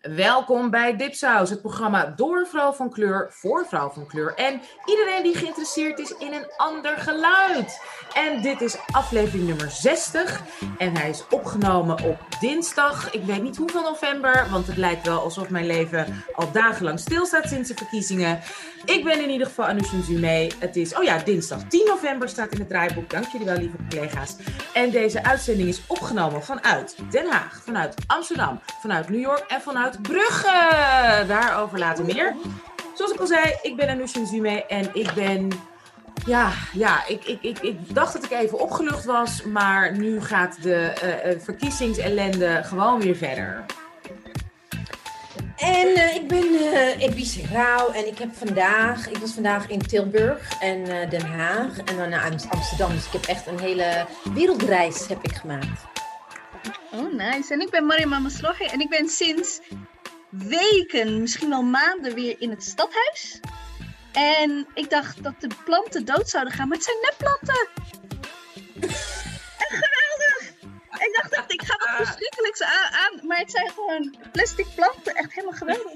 Welkom bij Dipsaus, het programma door vrouw van kleur voor vrouw van kleur. En iedereen die geïnteresseerd is in een ander geluid. En dit is aflevering nummer 60. En hij is opgenomen op dinsdag, ik weet niet hoeveel november, want het lijkt wel alsof mijn leven al dagenlang stilstaat sinds de verkiezingen. Ik ben in ieder geval Anoushka Zume. Het is, oh ja, dinsdag 10 november staat in het draaiboek. Dank jullie wel, lieve collega's. En deze uitzending is opgenomen vanuit Den Haag, vanuit Amsterdam, vanuit New York en vanuit Brugge. Daarover later meer. Zoals ik al zei, ik ben Anoushka Zume en ik ben... Ja, ja ik, ik, ik, ik dacht dat ik even opgelucht was, maar nu gaat de uh, uh, verkiezingsellende gewoon weer verder. En uh, ik ben uh, Ebice en ik heb vandaag, ik was vandaag in Tilburg en Den Haag en dan naar Amsterdam. Dus ik heb echt een hele wereldreis heb ik gemaakt. Oh, nice. En ik ben Mariam Maslohi en ik ben sinds weken, misschien wel maanden weer in het stadhuis. En ik dacht dat de planten dood zouden gaan, maar het zijn nepplanten. Echt geweldig! Ik dacht echt, ik ga wat verschrikkelijks aan, aan, maar het zijn gewoon plastic planten. Echt helemaal geweldig.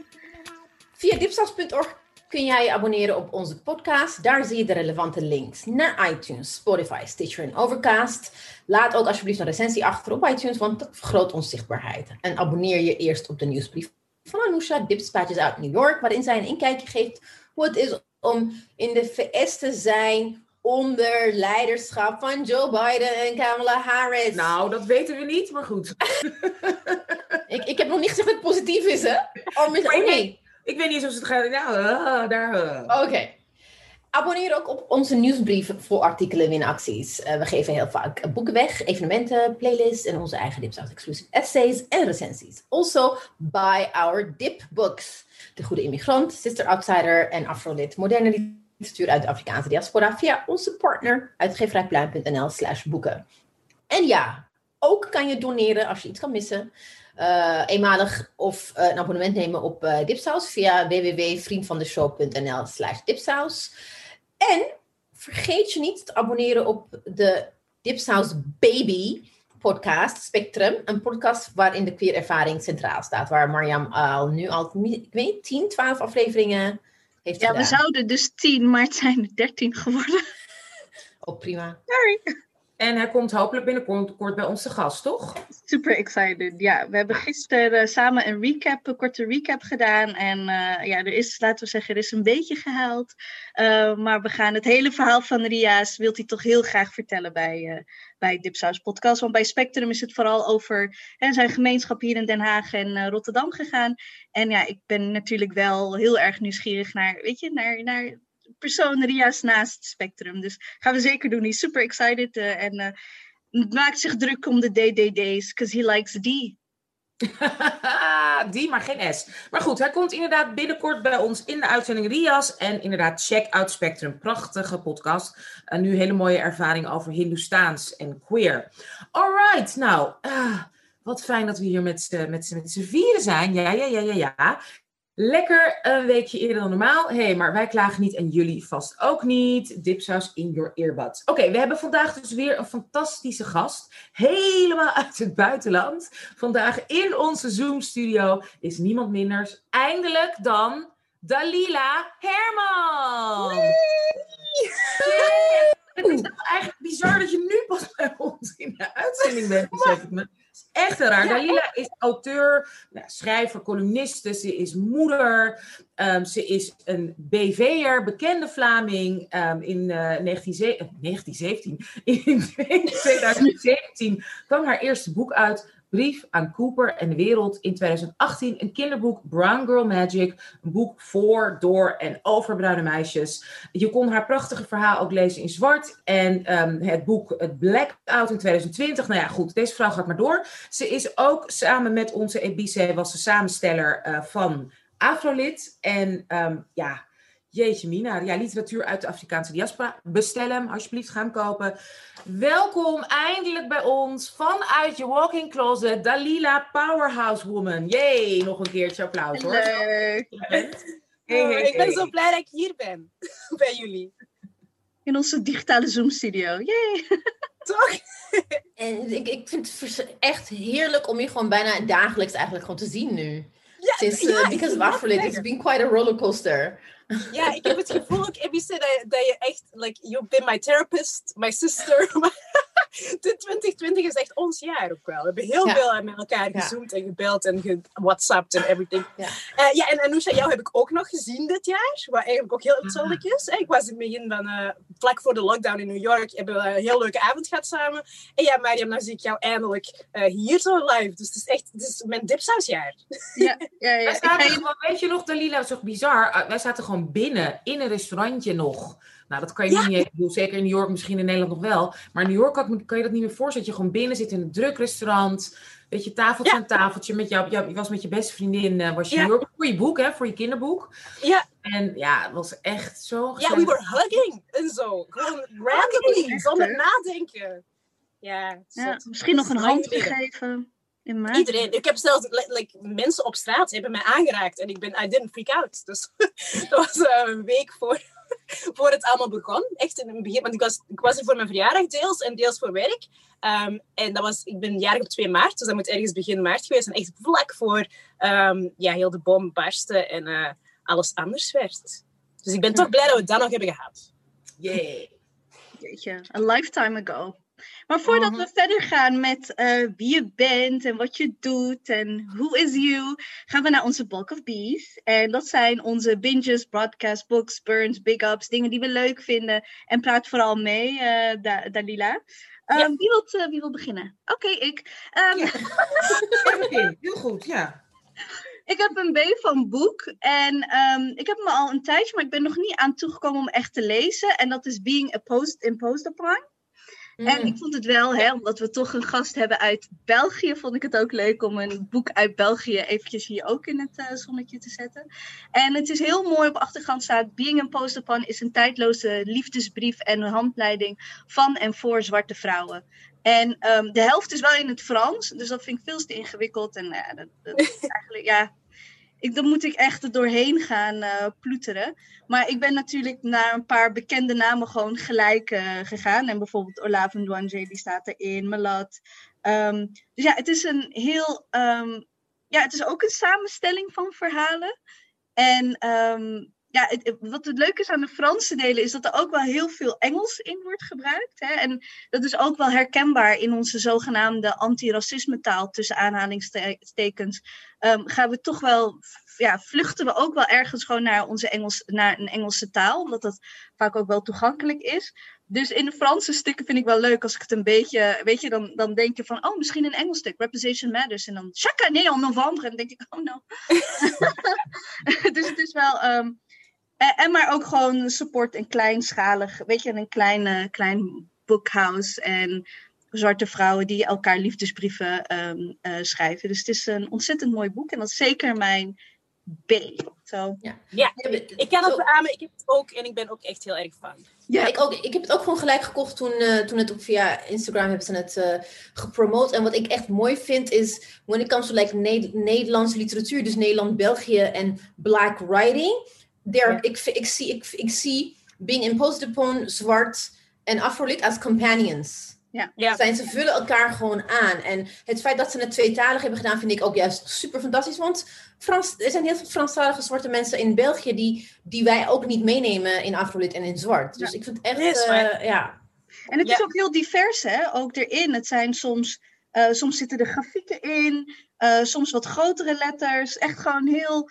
Via dipsas.org kun jij je abonneren op onze podcast. Daar zie je de relevante links naar iTunes, Spotify, Stitcher en Overcast. Laat ook alsjeblieft een recensie achter op iTunes, want dat vergroot onze zichtbaarheid. En abonneer je eerst op de nieuwsbrief van Anousha, Dipspatches uit New York, waarin zij een inkijkje geeft hoe het is om in de VS te zijn onder leiderschap van Joe Biden en Kamala Harris. Nou, dat weten we niet, maar goed. ik, ik heb nog niet gezegd dat het positief is, hè? Oh, mis, oh nee. Ik weet niet of het gaat. Nou, uh, daar. Uh. Oké. Okay. Abonneer ook op onze nieuwsbrief voor artikelen en acties. Uh, we geven heel vaak boeken weg, evenementen, playlists en onze eigen Dipsaus exclusive essays en recensies. Also, buy our dip books. De Goede Immigrant, Sister Outsider en Afrolit Moderne literatuur uit de Afrikaanse diaspora via onze partner uitgeverijpluim.nl slash boeken. En ja, ook kan je doneren als je iets kan missen. Uh, eenmalig of uh, een abonnement nemen op uh, Dipsaus via www.vriendvandeshow.nl slash dipsaus. En vergeet je niet te abonneren op de Dipsaus Baby podcast Spectrum. Een podcast waarin de queer ervaring centraal staat. Waar Mariam al nu al, ik weet 10, 12 afleveringen heeft Ja, gedaan. we zouden dus 10, maar het zijn er 13 geworden. Oh, prima. Sorry. En hij komt hopelijk binnenkort kort bij ons gast, toch? Super excited. Ja, we hebben gisteren uh, samen een recap, een korte recap gedaan. En uh, ja, er is, laten we zeggen, er is een beetje gehaald. Uh, maar we gaan het hele verhaal van Ria's, wilt hij toch heel graag vertellen bij, bij Dipsaus Podcast. Want bij Spectrum is het vooral over hè, zijn gemeenschap hier in Den Haag en Rotterdam gegaan. En ja, ik ben natuurlijk wel heel erg nieuwsgierig naar, weet je, naar, naar persoon Ria's naast Spectrum. Dus gaan we zeker doen. Hij is super excited uh, en uh, maakt zich druk om de DDD's, because he likes D. die, maar geen S. Maar goed, hij komt inderdaad binnenkort bij ons in de uitzending Rias. En inderdaad, check out Spectrum. Prachtige podcast. Uh, nu hele mooie ervaring over Hindoestaans en queer. Alright, nou, uh, wat fijn dat we hier met z'n vieren zijn. Ja, ja, ja, ja, ja. Lekker een weekje eerder dan normaal. Hé, hey, maar wij klagen niet en jullie vast ook niet. Dipsaus in your earbuds. Oké, okay, we hebben vandaag dus weer een fantastische gast. Helemaal uit het buitenland. Vandaag in onze Zoom-studio is niemand minder eindelijk dan Dalila Herman. Het is eigenlijk bizar dat je nu pas bij ons in de uitzending bent, besef ik me. Echt heel raar. Ja. Dalila is auteur, nou, schrijver, columniste. Ze is moeder. Um, ze is een BV'er, bekende Vlaming. Um, in uh, 19, uh, 1917, in 2017 kwam haar eerste boek uit. Brief aan Cooper en de wereld in 2018. Een kinderboek, Brown Girl Magic. Een boek voor, door en over bruine meisjes. Je kon haar prachtige verhaal ook lezen in zwart. En um, het boek Het Blackout in 2020. Nou ja, goed, deze vrouw gaat maar door. Ze is ook samen met onze Ebice, was de samensteller uh, van Afrolit. En um, ja, Jeetje Mina, ja, literatuur uit de Afrikaanse diaspora. Bestel hem, alsjeblieft, ga hem kopen. Welkom eindelijk bij ons vanuit je walk-in closet, Dalila Powerhouse Woman. Jee, nog een keertje applaus hoor. Leuk. Hey, hey, ik ben zo blij dat ik hier ben, bij jullie. In onze digitale Zoom-studio, yay! Toch? En ik, ik vind het echt heerlijk om je gewoon bijna dagelijks eigenlijk gewoon te zien nu. Ja, Sinds, uh, because of Afrolit, it's been quite a rollercoaster. Ja, ik heb het gevoel ook, Ebice, dat, dat je echt, like, you've been my therapist, my sister. de 2020 is echt ons jaar ook wel. We hebben heel veel met elkaar gezoomd en gebeld en gewhatsappt en everything. Ja, uh, ja en Anousha, jou heb ik ook nog gezien dit jaar, wat eigenlijk ook heel uitzonderlijk is. Ik was in het begin van, uh, vlak voor de lockdown in New York, hebben we een heel leuke avond gehad samen. En ja, Mariam, nou zie ik jou eindelijk uh, hier zo live. Dus het is echt het is mijn dipsausjaar. Ja, ja, ja. Gewoon, weet je nog, Dalila, was toch bizar? wij zaten gewoon binnen, in een restaurantje nog. Nou, dat kan je niet meer. Ik zeker in New York, misschien in Nederland nog wel. Maar in New York kan, kan je dat niet meer voorstellen. Dat je gewoon binnen zit in een druk restaurant. Weet je, tafeltje aan tafeltje. Met jou, jou, je was met je beste vriendin. Uh, was je New York voor je boek, hè? Voor je kinderboek. Ja. En ja, het was echt zo Ja, we were hugging en zo. Gewoon randomly, zonder nadenken. Ja, ja misschien nog een hand geven. Iedereen. Ik heb zelfs like, mensen op straat hebben mij aangeraakt en ik ben, I didn't freak out. Dus dat was uh, een week voor voor het allemaal begon. Echt in het begin, want ik was, ik was er voor mijn verjaardag deels en deels voor werk. Um, en dat was, ik ben jarig op 2 maart, dus dat moet ergens begin maart geweest zijn. Echt vlak voor um, ja, heel de bom barstte en uh, alles anders werd. Dus ik ben toch blij dat we dat nog hebben gehad. Yay. Jeetje, a lifetime ago. Maar voordat we verder gaan met uh, wie je bent en wat je doet en who is you, gaan we naar onze bulk of bees. En dat zijn onze binges, broadcast, books, burns, big ups, dingen die we leuk vinden. En praat vooral mee, uh, da Dalila. Um, wie, wilt, uh, wie wil beginnen? Oké, okay, ik. Um, ja. Heel goed, ja. Ik heb een B van boek en um, ik heb me al een tijdje, maar ik ben nog niet aan toegekomen om echt te lezen. En dat is Being Opposed, Imposed Upon. En mm. ik vond het wel, hè, omdat we toch een gast hebben uit België, vond ik het ook leuk om een boek uit België eventjes hier ook in het uh, zonnetje te zetten. En het is heel mooi op achtergrond staat, Being Imposed Upon is een tijdloze liefdesbrief en een handleiding van en voor zwarte vrouwen. En um, de helft is wel in het Frans, dus dat vind ik veel te ingewikkeld. En uh, dat, dat is eigenlijk, ja, ik, dan moet ik echt er doorheen gaan uh, ploeteren. Maar ik ben natuurlijk naar een paar bekende namen gewoon gelijk uh, gegaan. En bijvoorbeeld Olave Ndwanje, die staat erin, Malat. Um, dus ja, het is een heel... Um, ja, het is ook een samenstelling van verhalen. En um, ja, wat het leuke is aan de Franse delen is dat er ook wel heel veel Engels in wordt gebruikt. Hè? En dat is ook wel herkenbaar in onze zogenaamde antiracisme taal, tussen aanhalingstekens. Um, gaan we toch wel, ja, vluchten we ook wel ergens gewoon naar, onze Engels, naar een Engelse taal, omdat dat vaak ook wel toegankelijk is. Dus in de Franse stukken vind ik wel leuk als ik het een beetje, weet je, dan, dan denk je van, oh, misschien een Engels stuk, Representation Matters. En dan, chaque année en novembre. En dan denk ik, oh no. dus het is wel, um, en, en, maar ook gewoon support en kleinschalig, weet je, een klein, klein bookhouse en zwarte vrouwen die elkaar liefdesbrieven um, uh, schrijven. Dus het is een ontzettend mooi boek en dat is zeker mijn B. So. Ja. ja, ik kan het beamen. Ik heb het ook en ik ben ook echt heel erg fan. Ja, ik, ook, ik heb het ook gewoon gelijk gekocht toen, uh, toen het ook via Instagram hebben ze het uh, gepromoot. En wat ik echt mooi vind is, when it comes to like ne Nederlandse literatuur, dus Nederland-België en black writing there, ik, ik, zie, ik, ik zie being imposed upon zwart en Afrolit als companions. Ja. ja. Zijn, ze vullen elkaar gewoon aan. En het feit dat ze het tweetalig hebben gedaan, vind ik ook juist super fantastisch. Want Frans, er zijn heel veel Franstalige zwarte mensen in België die, die wij ook niet meenemen in Afrolit en in zwart. Dus ik vind het echt, uh, ja. En het is ook heel divers, hè? Ook erin. Het zijn soms, uh, soms zitten er grafieken in, uh, soms wat grotere letters. Echt gewoon heel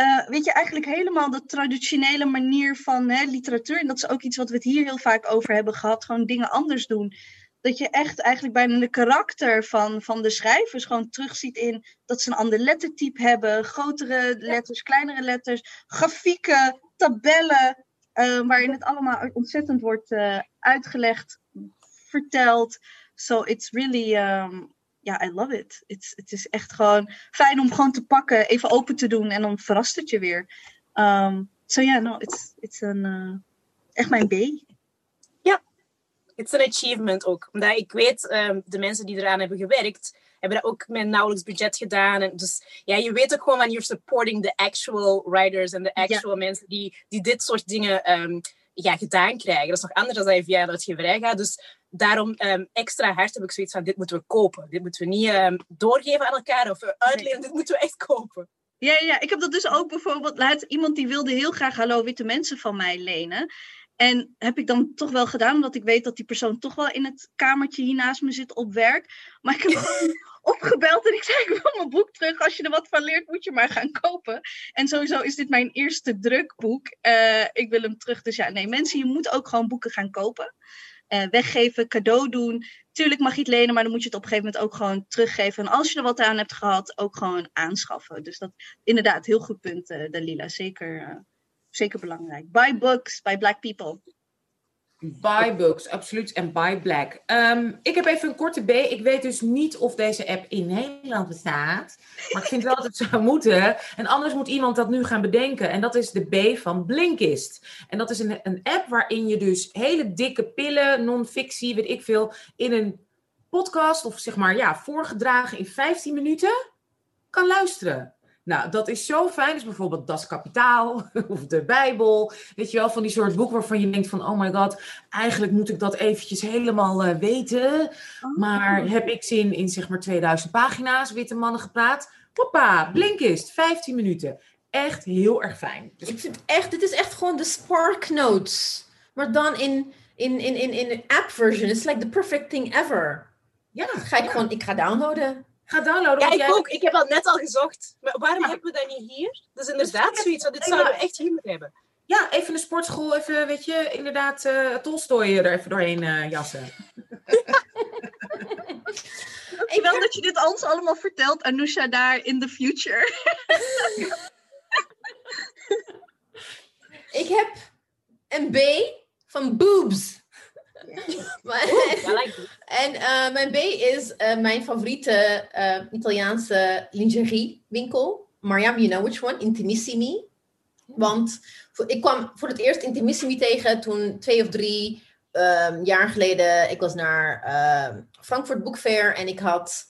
uh, weet je, eigenlijk helemaal de traditionele manier van hè, literatuur. En dat is ook iets wat we het hier heel vaak over hebben gehad. Gewoon dingen anders doen. Dat je echt eigenlijk bijna de karakter van, van de schrijvers gewoon terugziet in dat ze een ander lettertype hebben. Grotere letters, kleinere letters, grafieken, tabellen. Uh, waarin het allemaal ontzettend wordt uh, uitgelegd, verteld. So it's really um, ja, I love it. Het, het is echt gewoon fijn om gewoon te pakken, even open te doen en dan verrast het je weer. Um, so yeah, no, it's, it's een, uh, echt mijn B. Ja, it's an achievement ook. Omdat ik weet, um, de mensen die eraan hebben gewerkt, hebben dat ook met nauwelijks budget gedaan. En dus ja, je weet ook gewoon van you're supporting the actual writers en de actual mensen die, die dit soort dingen um, ja, gedaan krijgen. Dat is nog anders dan je via het uitgeverij gaat. Dus daarom um, extra hard heb ik zoiets van, dit moeten we kopen. Dit moeten we niet um, doorgeven aan elkaar of uitlenen, dit moeten we echt kopen. Ja, ja, ik heb dat dus ook bijvoorbeeld. Laat iemand die wilde heel graag Hallo Witte Mensen van mij lenen. En heb ik dan toch wel gedaan, omdat ik weet dat die persoon toch wel in het kamertje hier naast me zit op werk. Maar ik heb gewoon opgebeld en ik zei: Ik wil mijn boek terug. Als je er wat van leert, moet je maar gaan kopen. En sowieso is dit mijn eerste drukboek. Uh, ik wil hem terug. Dus ja, nee, mensen, je moet ook gewoon boeken gaan kopen. Uh, weggeven, cadeau doen. Tuurlijk mag je het lenen, maar dan moet je het op een gegeven moment ook gewoon teruggeven. En als je er wat aan hebt gehad, ook gewoon aanschaffen. Dus dat inderdaad, heel goed punt, uh, Dalila. Zeker zeker belangrijk. Buy books by black people. Buy books, absoluut. En buy black. Um, ik heb even een korte B. Ik weet dus niet of deze app in Nederland bestaat. Maar ik vind wel dat het zou moeten. En anders moet iemand dat nu gaan bedenken. En dat is de B van Blinkist. En dat is een, een app waarin je dus hele dikke pillen, non-fictie, weet ik veel, in een podcast of zeg maar ja, voorgedragen in 15 minuten kan luisteren. Nou, dat is zo fijn. Dus bijvoorbeeld Das Kapitaal of de Bijbel. Weet je wel, van die soort boek waarvan je denkt van... oh my god, eigenlijk moet ik dat eventjes helemaal uh, weten. Oh. Maar heb ik zin in zeg maar 2000 pagina's witte mannen gepraat? Hoppa, Blinkist, 15 minuten. Echt heel erg fijn. Dus ik vind echt, dit is echt gewoon de Spark Notes. Maar dan in, in, in, in, in app version. It's like the perfect thing ever. Ja. Ga ik ja. gewoon, ik ga downloaden. Ga downloaden. Ja, ik jij... ook. Ik heb dat net al gezocht. Maar waarom ja. hebben we dat niet hier? Dat is inderdaad dus zoiets. Want dit zouden we echt hier moeten hebben. Ja, even de sportschool, even, weet je, inderdaad, uh, Tolstoy er even doorheen uh, jassen. ik wil dat je dit ons allemaal vertelt, Anousha, daar in the future. ik heb een B van boobs. en uh, mijn B is uh, mijn favoriete uh, Italiaanse lingerie winkel. Mariam, you know which one? Intimissimi. Want voor, ik kwam voor het eerst Intimissimi tegen toen twee of drie um, jaar geleden. Ik was naar uh, Frankfurt Book Fair en ik had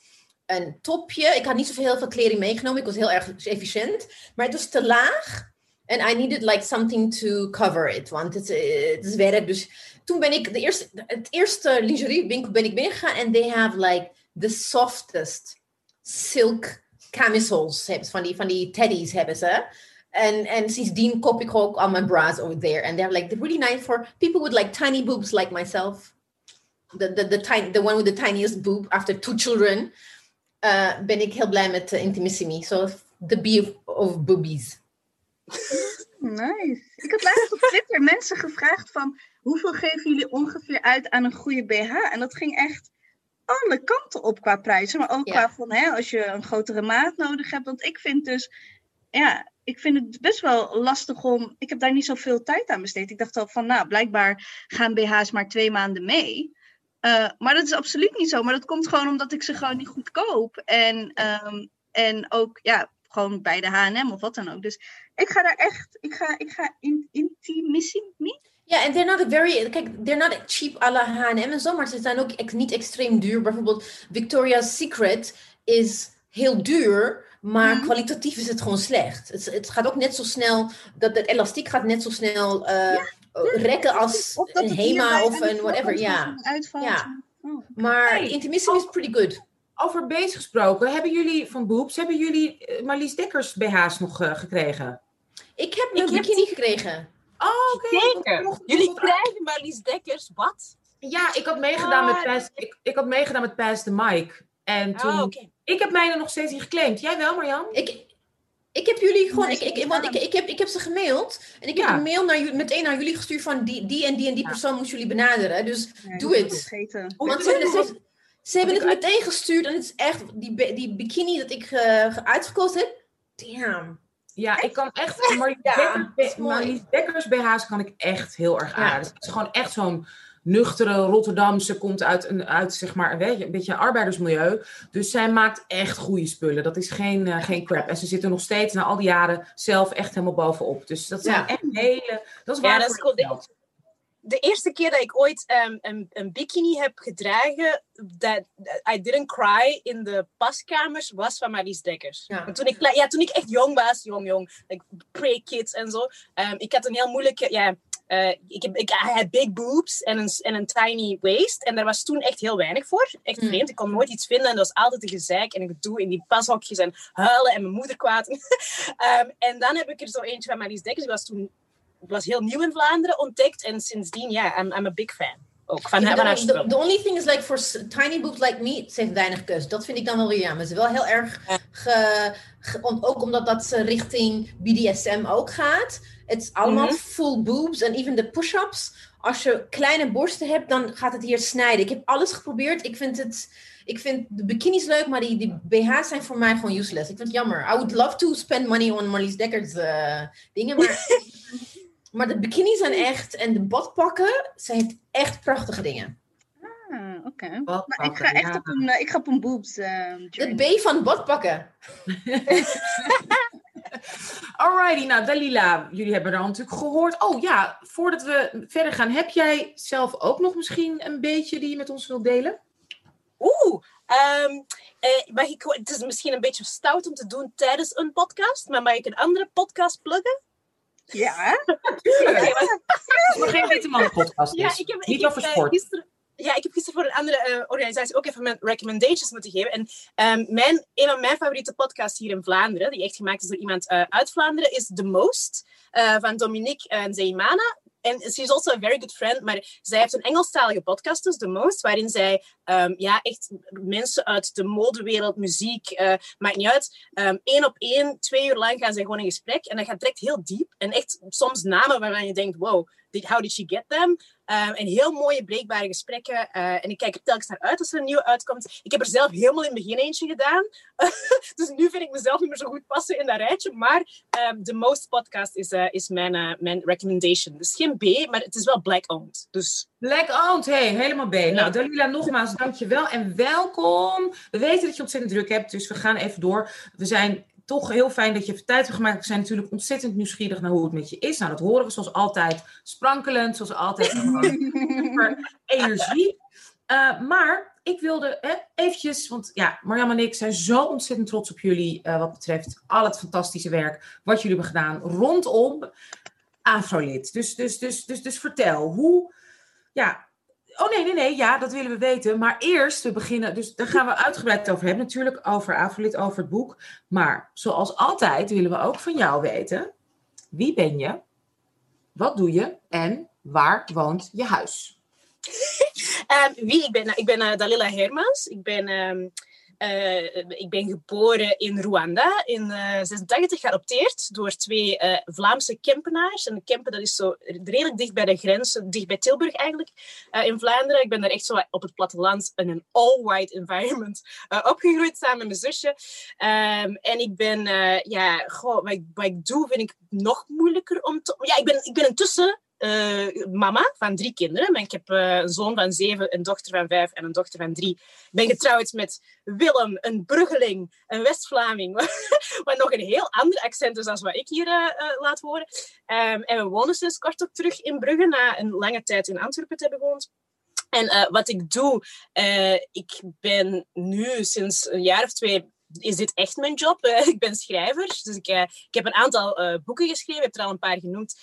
een topje. Ik had niet zoveel heel veel kleding meegenomen. Ik was heel erg efficiënt. Maar het was te laag. En I needed like something to cover it. Want het, het is werk. Dus toen ben ik de eerste, het eerste lingeriewinkel ben ik binnengegaan en they have like the softest silk camisoles van die, van die teddies hebben ze. En, en sindsdien koop ik ook al mijn bras over there. And they're like really nice for people with like tiny boobs like myself. The, the, the, tiny, the one with the tiniest boob after two children. Uh, ben ik heel blij met uh, Intimissimi. So the B of, of boobies. Nice. Ik had laatst op Twitter mensen gevraagd van hoeveel geven jullie ongeveer uit aan een goede BH? En dat ging echt alle kanten op qua prijzen, maar ook ja. qua van hè, als je een grotere maat nodig hebt. Want ik vind dus, ja, ik vind het best wel lastig om. Ik heb daar niet zoveel tijd aan besteed. Ik dacht al van, nou, blijkbaar gaan BH's maar twee maanden mee. Uh, maar dat is absoluut niet zo. Maar dat komt gewoon omdat ik ze gewoon niet goed koop. En, um, en ook, ja, gewoon bij de H&M of wat dan ook. Dus ik ga daar echt, ik ga, ik ga in, intimissimi. Ja, en they're not very, kijk, they're not cheap à la H&M en zo, maar ze zijn ook ex, niet extreem duur. Bijvoorbeeld Victoria's Secret is heel duur, maar mm. kwalitatief is het gewoon slecht. Het, het, gaat ook net zo snel, dat het elastiek gaat net zo snel uh, ja, rekken als een Hema of een whatever. Ja. ja. Oh. Maar hey, Intimissimi is pretty good. Over bezig gesproken, hebben jullie van Boobs, hebben jullie Marlies Dekkers BH's nog uh, gekregen? Ik heb mijn bikini heb... gekregen. Oh, oké. Okay. Jullie krijgen Marlies Dekkers, wat? Ja, ik had meegedaan, met, Pass, ik, ik had meegedaan met Pass the Mic. En toen, oh, okay. ik heb mij er nog steeds niet geclaimd. Jij wel, Marjan? Ik, ik heb jullie gewoon, ik, ik, want ik, ik, heb, ik heb ze gemaild. En ik heb ja. een mail naar, meteen naar jullie gestuurd van die, die en die en die ja. persoon moeten jullie benaderen. Dus nee, doe het. Want ze hebben, het, ze hebben het meteen gestuurd en het is echt, die, die bikini dat ik uh, uitgekozen heb, damn. Ja, ik kan echt. Marlies, ja, Marlies Dekkers BH's kan ik echt heel erg aan. Het is gewoon echt zo'n nuchtere Rotterdamse, komt uit een, uit, zeg maar, een beetje, een beetje een arbeidersmilieu. Dus zij maakt echt goede spullen. Dat is geen, uh, geen crap. En ze zitten nog steeds na al die jaren zelf echt helemaal bovenop. Dus dat zijn ja. echt hele. Dat is waar. Ja, dat is cool de eerste keer dat ik ooit um, een, een, bikini heb gedragen, dat I didn't cry in de paskamers, was van Marlies Dekkers. Ja. toen, ik, ja, toen ik echt jong was, jong, jong, like pre-kids en zo, um, ik had een heel moeilijke, ja, eh, ik, heb, ik I had big boobs en een, en een tiny waist. En daar was toen echt heel weinig voor. Echt Mm. vreemd. Ik kon nooit iets vinden. En dat was altijd een gezeik en een gedoe in die pashokjes en huilen en mijn moeder kwaad. Ehm, en dan heb ik er zo eentje van Marlies Dekkers. Die was toen was heel nieuw in Vlaanderen ontdekt. En sindsdien, ja, I'm, I'm a big fan. Ook van, haar the, only thing is, like, for tiny boobs like me, ze heeft weinig keus. Dat vind ik dan wel weer jammer. Ze is wel heel erg, ge, ook omdat dat ze richting BDSM ook gaat. Het is allemaal Mhm. full boobs en even de push-ups. Als je kleine borsten hebt, dan gaat het hier snijden. Ik heb alles geprobeerd. Ik vind het... Ik vind de bikinis leuk, maar die, die BH's zijn voor mij gewoon useless. Ik vind het jammer. I would love to spend money on Marlies Dekkers eh, dingen, maar... maar de bikinis zijn echt... En de badpakken, ze heeft echt prachtige dingen. Ah, Oké. Maar ik ga echt ja. op een, eh, ik ga op een boobs eh, De journey. B van badpakken. Alrighty, nou Dalila, jullie hebben er al natuurlijk gehoord. Oh ja, voordat we verder gaan, heb jij zelf ook nog misschien een beetje die je met ons wilt delen? Oeh, ehm, eh, mag ik, het is misschien een beetje stout om te doen tijdens een podcast, maar mag ik een andere podcast pluggen? Ja. Maar geen witte man podcast Ja, dus. ik heb, Niet ik over eh, sport. gisteren, ja, ik heb gisteren voor een andere eh, organisatie ook even mijn recommendations moeten geven. En ehm, mijn, een van mijn favoriete podcasts hier in Vlaanderen, die echt gemaakt is door iemand eh, uit Vlaanderen, is The Most eh, van Dominique en Zeimana. En she is also a very good friend, maar zij heeft een Engelstalige podcast, dus The Most, waarin zij ehm, ja, echt mensen uit de modewereld, muziek, eh, maakt niet uit, ehm, één op één, twee uur lang gaan zij gewoon in gesprek. En dat gaat direct heel diep. En echt soms namen waarvan je denkt, wow, did, how did she get them? Um, en heel mooie, breekbare gesprekken. Uh, en ik kijk er telkens naar uit als er een nieuwe uitkomt. Ik heb er zelf helemaal in het begin eentje gedaan. dus nu vind ik mezelf niet meer zo goed passen in dat rijtje. Maar um, The Most Podcast is, uh, is mijn, uh, mijn recommendation. Dus geen B, maar het is wel black-owned. Dus... Black-owned, hey, helemaal B. Nou, Dalila, nogmaals, dankjewel en welkom. We weten dat je ontzettend druk hebt, dus we gaan even door. We zijn toch heel fijn dat je even tijd hebt gemaakt. We zijn natuurlijk ontzettend nieuwsgierig naar hoe het met je is. Nou, dat horen we zoals altijd sprankelend, zoals altijd super energie. Uh, maar ik wilde eh, eventjes, want ja, Marjam en ik zijn zo ontzettend trots op jullie uh, wat betreft al het fantastische werk wat jullie hebben gedaan rondom Afrolid. Dus, dus, dus, dus, dus vertel, hoe, ja, Oh nee, nee, nee, ja, dat willen we weten. Maar eerst, we beginnen, dus daar gaan we uitgebreid over hebben. Natuurlijk over Afrolit, over het boek. Maar zoals altijd willen we ook van jou weten. Wie ben je? Wat doe je? En waar woont je huis? um, wie ik ben? Nou, ik ben uh, Dalila Hermans. Ik ben... Um, uh, ik ben geboren in Rwanda in uh, 86, geadopteerd door twee uh, Vlaamse Kempenaars. En Kempen, dat is zo redelijk dicht bij de grens, dicht bij Tilburg eigenlijk, in Vlaanderen. Ik ben daar echt zo op het platteland in een all-white environment opgegroeid samen met mijn zusje. Um, en ik ben, ja, goh, wat ik, wat ik doe vind ik nog moeilijker om te... Ja, ik ben, ik ben intussen uh, mama van drie kinderen. Ik heb uh, een zoon van zeven, een dochter van vijf en een dochter van drie. Ik ben getrouwd met Willem, een Bruggeling, een West-Vlaming. wat nog een heel ander accent is dan wat ik hier uh, laat horen. Um, en we wonen sinds kort ook terug in Brugge, na een lange tijd in Antwerpen te hebben gewoond. En wat ik doe, ik ben nu sinds een jaar of twee is dit echt mijn job. Uh, ik ben schrijver, dus ik, uh, ik heb een aantal uh, boeken geschreven. Ik heb er al een paar genoemd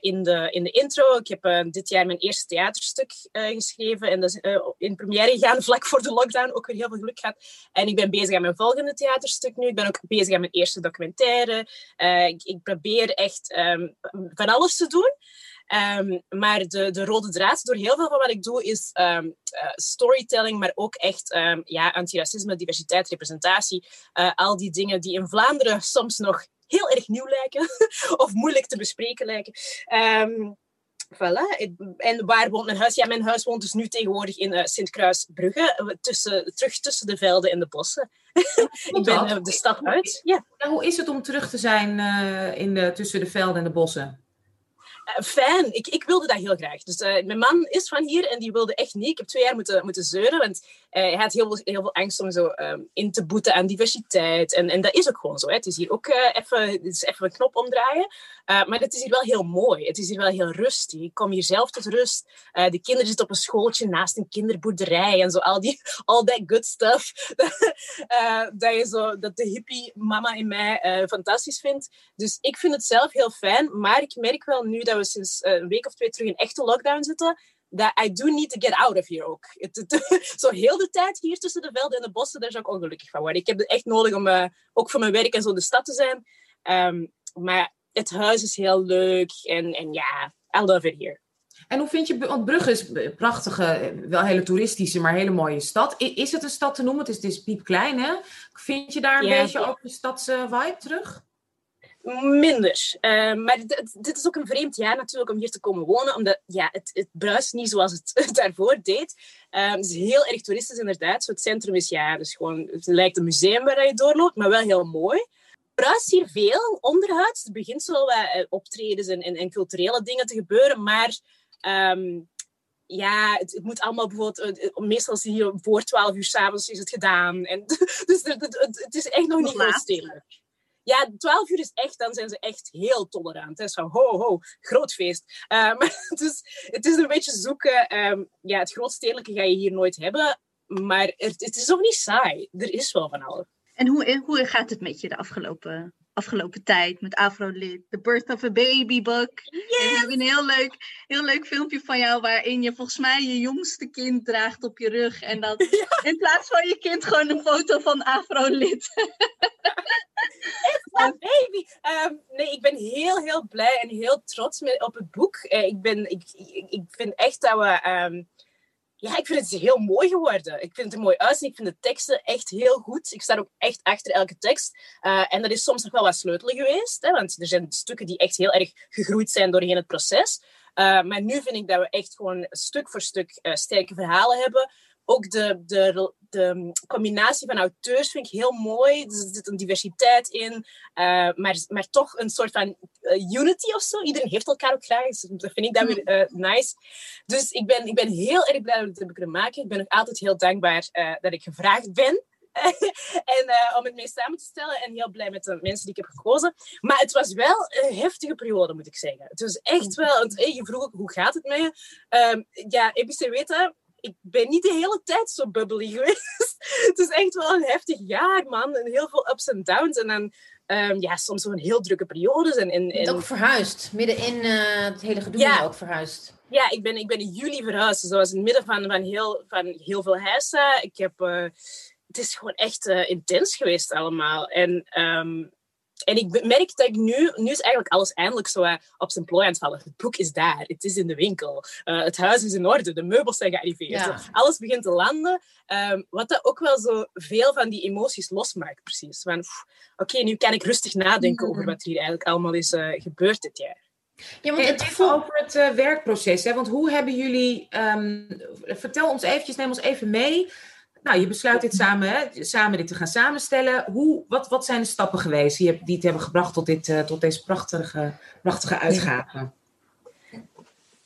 in, de, in de intro. Ik heb dit jaar mijn eerste theaterstuk geschreven en dat in première gegaan vlak voor de lockdown. Ook weer heel veel geluk gehad. En ik ben bezig aan mijn volgende theaterstuk nu. Ik ben ook bezig aan mijn eerste documentaire. Ik, ik, probeer echt um, van alles te doen. Um, maar de, de rode draad door heel veel van wat ik doe is um, uh, storytelling, maar ook echt um, ja, antiracisme, diversiteit, representatie. Uh, al die dingen die in Vlaanderen soms nog heel erg nieuw lijken of moeilijk te bespreken lijken. Voilà. En waar woont mijn huis? Ja, mijn huis woont dus nu tegenwoordig in uh, Sint-Kruisbrugge, tussen, terug tussen de velden en de bossen. ik ben uh, de stad uit. Ja. En hoe is het om terug te zijn uh, in de, tussen de velden en de bossen? Uh, fijn. Ik, ik wilde dat heel graag. Dus uh, mijn man is van hier en die wilde echt niet. Ik heb twee jaar moeten, moeten zeuren, want uh, hij had heel veel, heel veel angst om zo um, in te boeten aan diversiteit. En, en dat is ook gewoon zo. Hè. Het is hier ook even, het is even een knop omdraaien. Maar het is hier wel heel mooi. Het is hier wel heel rustig. Ik kom hier zelf tot rust. de kinderen zitten op een schooltje naast een kinderboerderij en zo. Al die, all that good stuff. dat, je zo, dat de hippie mama in mij fantastisch vindt. Dus ik vind het zelf heel fijn. Maar ik merk wel nu dat we sinds eh, een week of twee terug in echte lockdown zitten, dat I do need to get out of here ook. zo heel de tijd hier tussen de velden en de bossen, daar zou ik ongelukkig van worden. Ik heb het echt nodig om ook voor mijn werk en zo de stad te zijn. Um, maar het huis is heel leuk en, en ja, I love it here. En hoe vind je, want Brugge is een prachtige, wel hele toeristische, maar hele mooie stad. Is het een stad te noemen? Het is, het is piepklein, hè? Vind je daar een beetje ook de stadse vibe terug? Minder. Uh, maar dit, is ook een vreemd jaar natuurlijk om hier te komen wonen, omdat ja, het, het bruist niet zoals het, het daarvoor deed. Uh, het is heel erg toeristisch inderdaad. Zo het centrum is ja, dus gewoon, het lijkt een museum waar je doorloopt, maar wel heel mooi bruist hier veel onderhuid. Het begint zo wat uh, optredens en, en, en, culturele dingen te gebeuren, maar um, ja, het, het, moet allemaal bijvoorbeeld, uh, meestal is het hier voor 12 uur s'avonds is het gedaan. En, dus het, het, het, is echt nog niet heel. Ja, 12 uur is echt, dan zijn ze echt heel tolerant. Hè. Zo, ho, ho, groot feest. Uh, maar het is een beetje zoeken. Um, ja, het grootstedelijke ga je hier nooit hebben. Maar het, het is ook niet saai. Er is wel van alles. En hoe, hoe gaat het met je de afgelopen, afgelopen tijd met Afro-lid? The Birth of a Baby book. Yes! En we hebben een heel leuk, heel leuk filmpje van jou waarin je volgens mij je jongste kind draagt op je rug. En dat in plaats van je kind gewoon een foto van Afro-lid. baby. Um, nee, ik ben heel, heel blij en heel trots met, op het boek. Uh, ik, ben, ik, ik, vind echt dat we... Um, ja, ik vind het heel mooi geworden. Ik vind het er mooi uitzien. Ik vind de teksten echt heel goed. Ik sta ook echt achter elke tekst. Uh, en dat is soms nog wel wat sleutelen geweest. Hè, want er zijn stukken die echt heel erg gegroeid zijn doorheen het proces. Uh, maar nu vind ik dat we echt gewoon stuk voor stuk uh, sterke verhalen hebben ook de, de, de combinatie van auteurs vind ik heel mooi. Er zit een diversiteit in, uh, maar, maar toch een soort van uh, unity of zo. Iedereen heeft elkaar ook graag, dus dat vind ik dan weer uh, nice. Dus ik ben, ik ben heel erg blij dat we het hebben kunnen maken. Ik ben ook altijd heel dankbaar dat ik gevraagd ben. en om het mee samen te stellen en heel blij met de mensen die ik heb gekozen. Maar het was wel een heftige periode, moet ik zeggen. Het was echt wel, want, je vroeg ook hoe gaat het met je? Uh, ja, EBC weten, ik ben niet de hele tijd zo bubbly geweest. het is echt wel een heftig jaar, man. En heel veel ups en downs. En dan um, ja, soms zo'n heel drukke periodes. En, en, en... Ook verhuisd. Midden in uh, het hele gedoe ja. ook verhuisd. Ja, ik ben, ik ben in juli verhuisd. Zoals in het midden van, van, heel, van heel veel huizen. Ik heb... Uh, het is gewoon echt uh, intens geweest allemaal. En um, en ik merk dat ik nu, nu is eigenlijk alles eindelijk zo uh, op zijn plooi aan het vallen. Het boek is daar, het is in de winkel, uh, het huis is in orde, de meubels zijn gearriveerd. Ja. Alles begint te landen, um, wat dat ook wel zo veel van die emoties losmaakt, precies. Van, oké, nu kan ik rustig nadenken over wat hier eigenlijk allemaal is uh, gebeurd dit jaar. Ja, want het gevoel... over het uh, werkproces, hè? want hoe hebben jullie, um, vertel ons eventjes, neem ons even mee nou, je besluit dit samen, samen dit te gaan samenstellen. Hoe, wat, wat zijn de stappen geweest die, het hebben gebracht tot, dit, uh, tot deze prachtige, prachtige uitgave?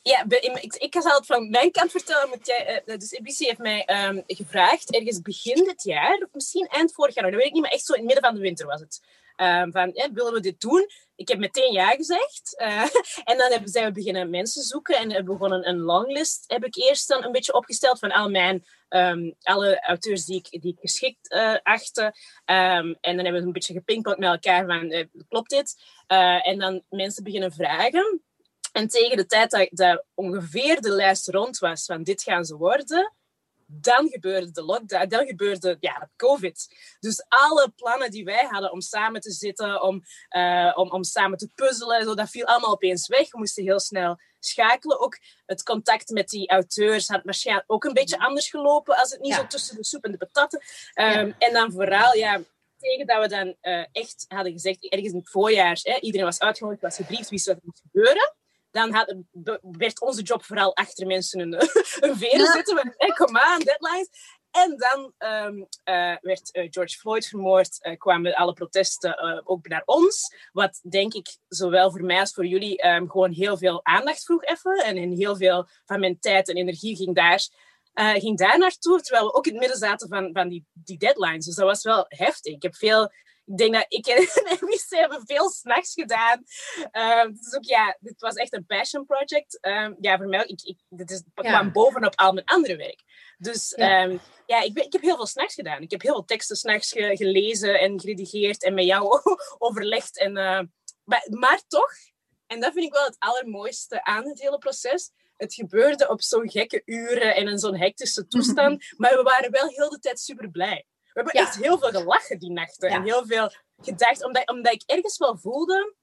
Ja, ik, ik zal het van mijn kant vertellen. Jij, uh, dus ABC heeft mij um, gevraagd, ergens begin dit jaar, of misschien eind vorig jaar, dat weet ik niet, maar echt zo in het midden van de winter was het. Um, van, willen we dit doen? Ik heb meteen ja gezegd. En dan hebben, zijn we beginnen mensen zoeken en hebben begonnen een longlist. Heb ik eerst dan een beetje opgesteld van al mijn, um, alle auteurs die ik, die ik geschikt uh, achtte. Um, en dan hebben we een beetje gepingpongd met elkaar van, uh, klopt dit? en dan mensen beginnen vragen. En tegen de tijd dat, dat ongeveer de lijst rond was van dit gaan ze worden, dan gebeurde de lockdown, dan gebeurde ja, COVID. Dus alle plannen die wij hadden om samen te zitten, om, uh, om, om samen te puzzelen, zo, dat viel allemaal opeens weg. We moesten heel snel schakelen. Ook het contact met die auteurs had waarschijnlijk ook een beetje anders gelopen als het niet zo tussen de soep en de patatten. Um, En dan vooral, ja, tegen dat we dan uh, echt hadden gezegd, ergens in het voorjaar, hè, iedereen was uitgenodigd, was gebriefd, wist wat er moest gebeuren dan werd onze job vooral achter mensen een, een veren ja. zitten. Met, deadlines. En dan um, uh, werd uh, George Floyd vermoord, uh, kwamen alle protesten ook naar ons. Wat denk ik, zowel voor mij als voor jullie, um, gewoon heel veel aandacht vroeg even. En in heel veel van mijn tijd en energie ging daar, ging daar naartoe. Terwijl we ook in het midden zaten van, van die, die deadlines. Dus dat was wel heftig. Ik heb veel ik denk dat ik en Emice hebben veel s'nachts gedaan. Um, dus ook, ja, dit was echt een passion project. Um, ja, voor mij, ik, ik, dit is, ja. kwam bovenop al mijn andere werk. Dus ja, um, ja ik, ik heb heel veel s'nachts gedaan. Ik heb heel veel teksten s'nachts ge, gelezen en geredigeerd en met jou overlegd. En, uh, maar, maar toch, En dat vind ik wel het allermooiste aan het hele proces. Het gebeurde op zo'n gekke uren en in zo'n hectische toestand. Maar we waren wel heel de tijd super blij. We hebben Ja. echt heel veel gelachen die nachten. Ja. En heel veel gedacht, omdat, omdat ik ergens wel voelde...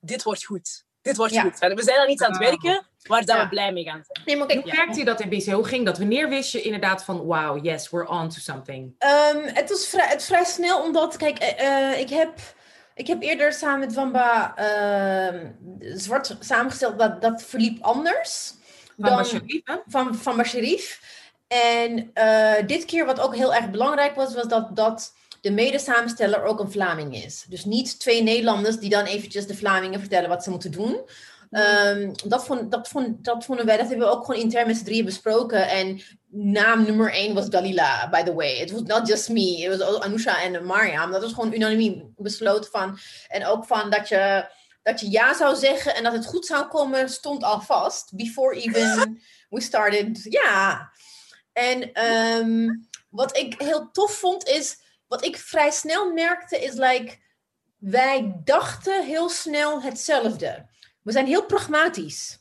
Dit wordt goed. Dit wordt Ja. goed. We zijn aan iets aan het werken waar dat Ja. we blij mee gaan zijn. Nee, maar kijk, Hoe merkte je dat in BC? Hoe ging dat? Wanneer wist je inderdaad van, wow, yes, we're on to something? Ehm, het was vrij, het vrij snel, omdat, kijk, eh, eh, ik, heb, ik heb eerder samen met Wamba ehm, zwart samengesteld, dat, dat verliep anders. Van dan- Bashir, hè? van, van Basharif. En eh, dit keer, wat ook heel erg belangrijk was, was dat, dat de mede-samensteller ook een Vlaming is. Dus niet twee Nederlanders die dan eventjes de Vlamingen vertellen wat ze moeten doen. Ehm, dat, dat, dat vonden wij, dat hebben we ook gewoon intern met z'n drieën besproken. En naam nummer één was Dalila, by the way. It was not just me, it was Anusha en Mariam. Dat was gewoon unaniem besloten van. En ook van dat je, dat je ja zou zeggen en dat het goed zou komen, stond al vast. Before even we started. Ja. En ehm, wat ik heel tof vond is, wat ik vrij snel merkte is like, wij dachten heel snel hetzelfde. We zijn heel pragmatisch.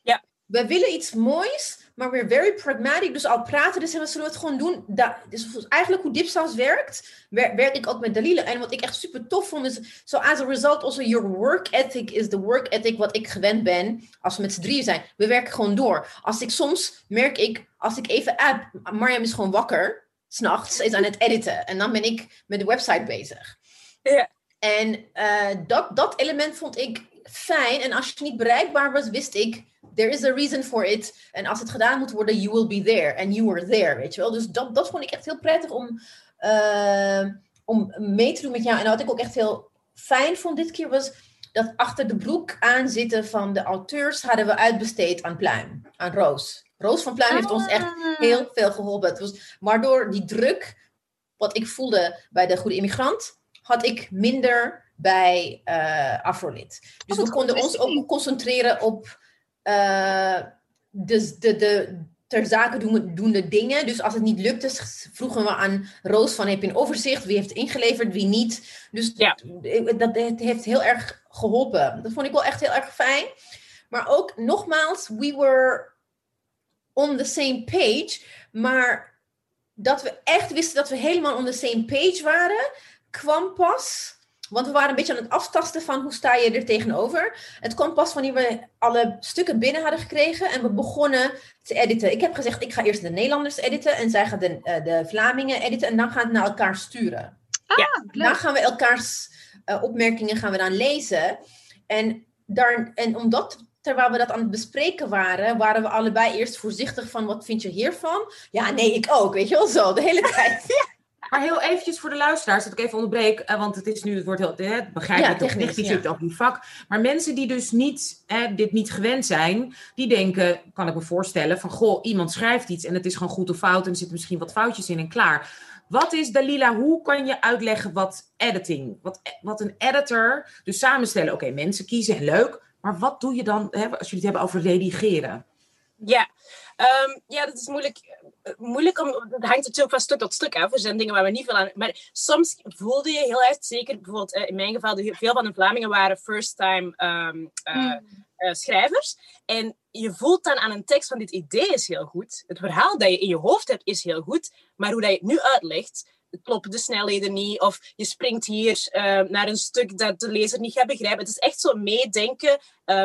Ja. We willen iets moois, maar we're very pragmatic. Dus al praten, dus we, zullen het gewoon doen? Da dus eigenlijk hoe Dipsaus werkt, wer- werk ik ook met Dalila. En wat ik echt super tof vond is, so as a result also your work ethic is the work ethic wat ik gewend ben als we met z'n drieën zijn. We werken gewoon door. Als ik soms merk ik, als ik even app, Mariam is gewoon wakker, s'nachts, is aan het editen. En dan ben ik met de website bezig. Ja. En eh, dat, dat element vond ik fijn. En als je niet bereikbaar was, wist ik, there is a reason for it. En als het gedaan moet worden, you will be there. And you were there, weet je wel. Dus dat, dat vond ik echt heel prettig om, eh, om mee te doen met jou. En wat ik ook echt heel fijn vond dit keer was dat achter de broek aanzitten van de auteurs hadden we uitbesteed aan Pluim, aan Roos. Roos van Pluim heeft ons echt heel veel geholpen. Het was, waardoor die druk, wat ik voelde bij de Goede Immigrant, had ik minder bij eh Afrolit. Dus we konden ons ook concentreren op eh, de, de, de ter zake doen- doende dingen. Dus als het niet lukte, vroegen we aan Roos van heb je een overzicht? Wie heeft ingeleverd, wie niet? Dus Ja. dat het heeft heel erg geholpen. Dat vond ik wel echt heel erg fijn. Maar ook nogmaals, we were on the same page. Maar dat we echt wisten dat we helemaal on the same page waren, kwam pas. Want we waren een beetje aan het aftasten van hoe sta je er tegenover. Het kwam pas wanneer we alle stukken binnen hadden gekregen en we begonnen te editen. Ik heb gezegd, ik ga eerst de Nederlanders editen en zij gaat de, eh, de Vlamingen editen en dan gaan we naar elkaar sturen. Dan gaan we elkaars eh, opmerkingen gaan we dan lezen. En, daar, en omdat, terwijl we dat aan het bespreken waren, waren we allebei eerst voorzichtig van wat vind je hiervan? Ja, nee, ik ook, weet je wel zo, de hele tijd. Maar heel eventjes voor de luisteraars, dat ik even onderbreek, eh, want het is nu, het wordt heel, hè, het begrijp Ja, technisch, technisch, je ja. zit ook in die vak. Maar mensen die dus niet, hè, dit niet gewend zijn, die denken, kan ik me voorstellen, van goh, iemand schrijft iets en het is gewoon goed of fout en er zitten misschien wat foutjes in en klaar. Wat is, Dalila, hoe kan je uitleggen wat editing, wat, wat een editor, dus samenstellen, oké, mensen kiezen en leuk, maar wat doe je dan, hè, als jullie het hebben over redigeren? Ja, Ehm, ja, dat is moeilijk. Eh, moeilijk om, het hangt natuurlijk van stuk tot stuk af. Er zijn dingen waar we niet veel aan... Maar soms voelde je heel erg, zeker bijvoorbeeld eh, in mijn geval, de, veel van de Vlamingen waren first-time ehm, eh, eh, schrijvers. En je voelt dan aan een tekst van dit idee is heel goed. Het verhaal dat je in je hoofd hebt is heel goed. Maar hoe dat je het nu uitlegt, kloppen de snelheden niet. Of je springt hier eh, naar een stuk dat de lezer niet gaat begrijpen. Het is echt zo meedenken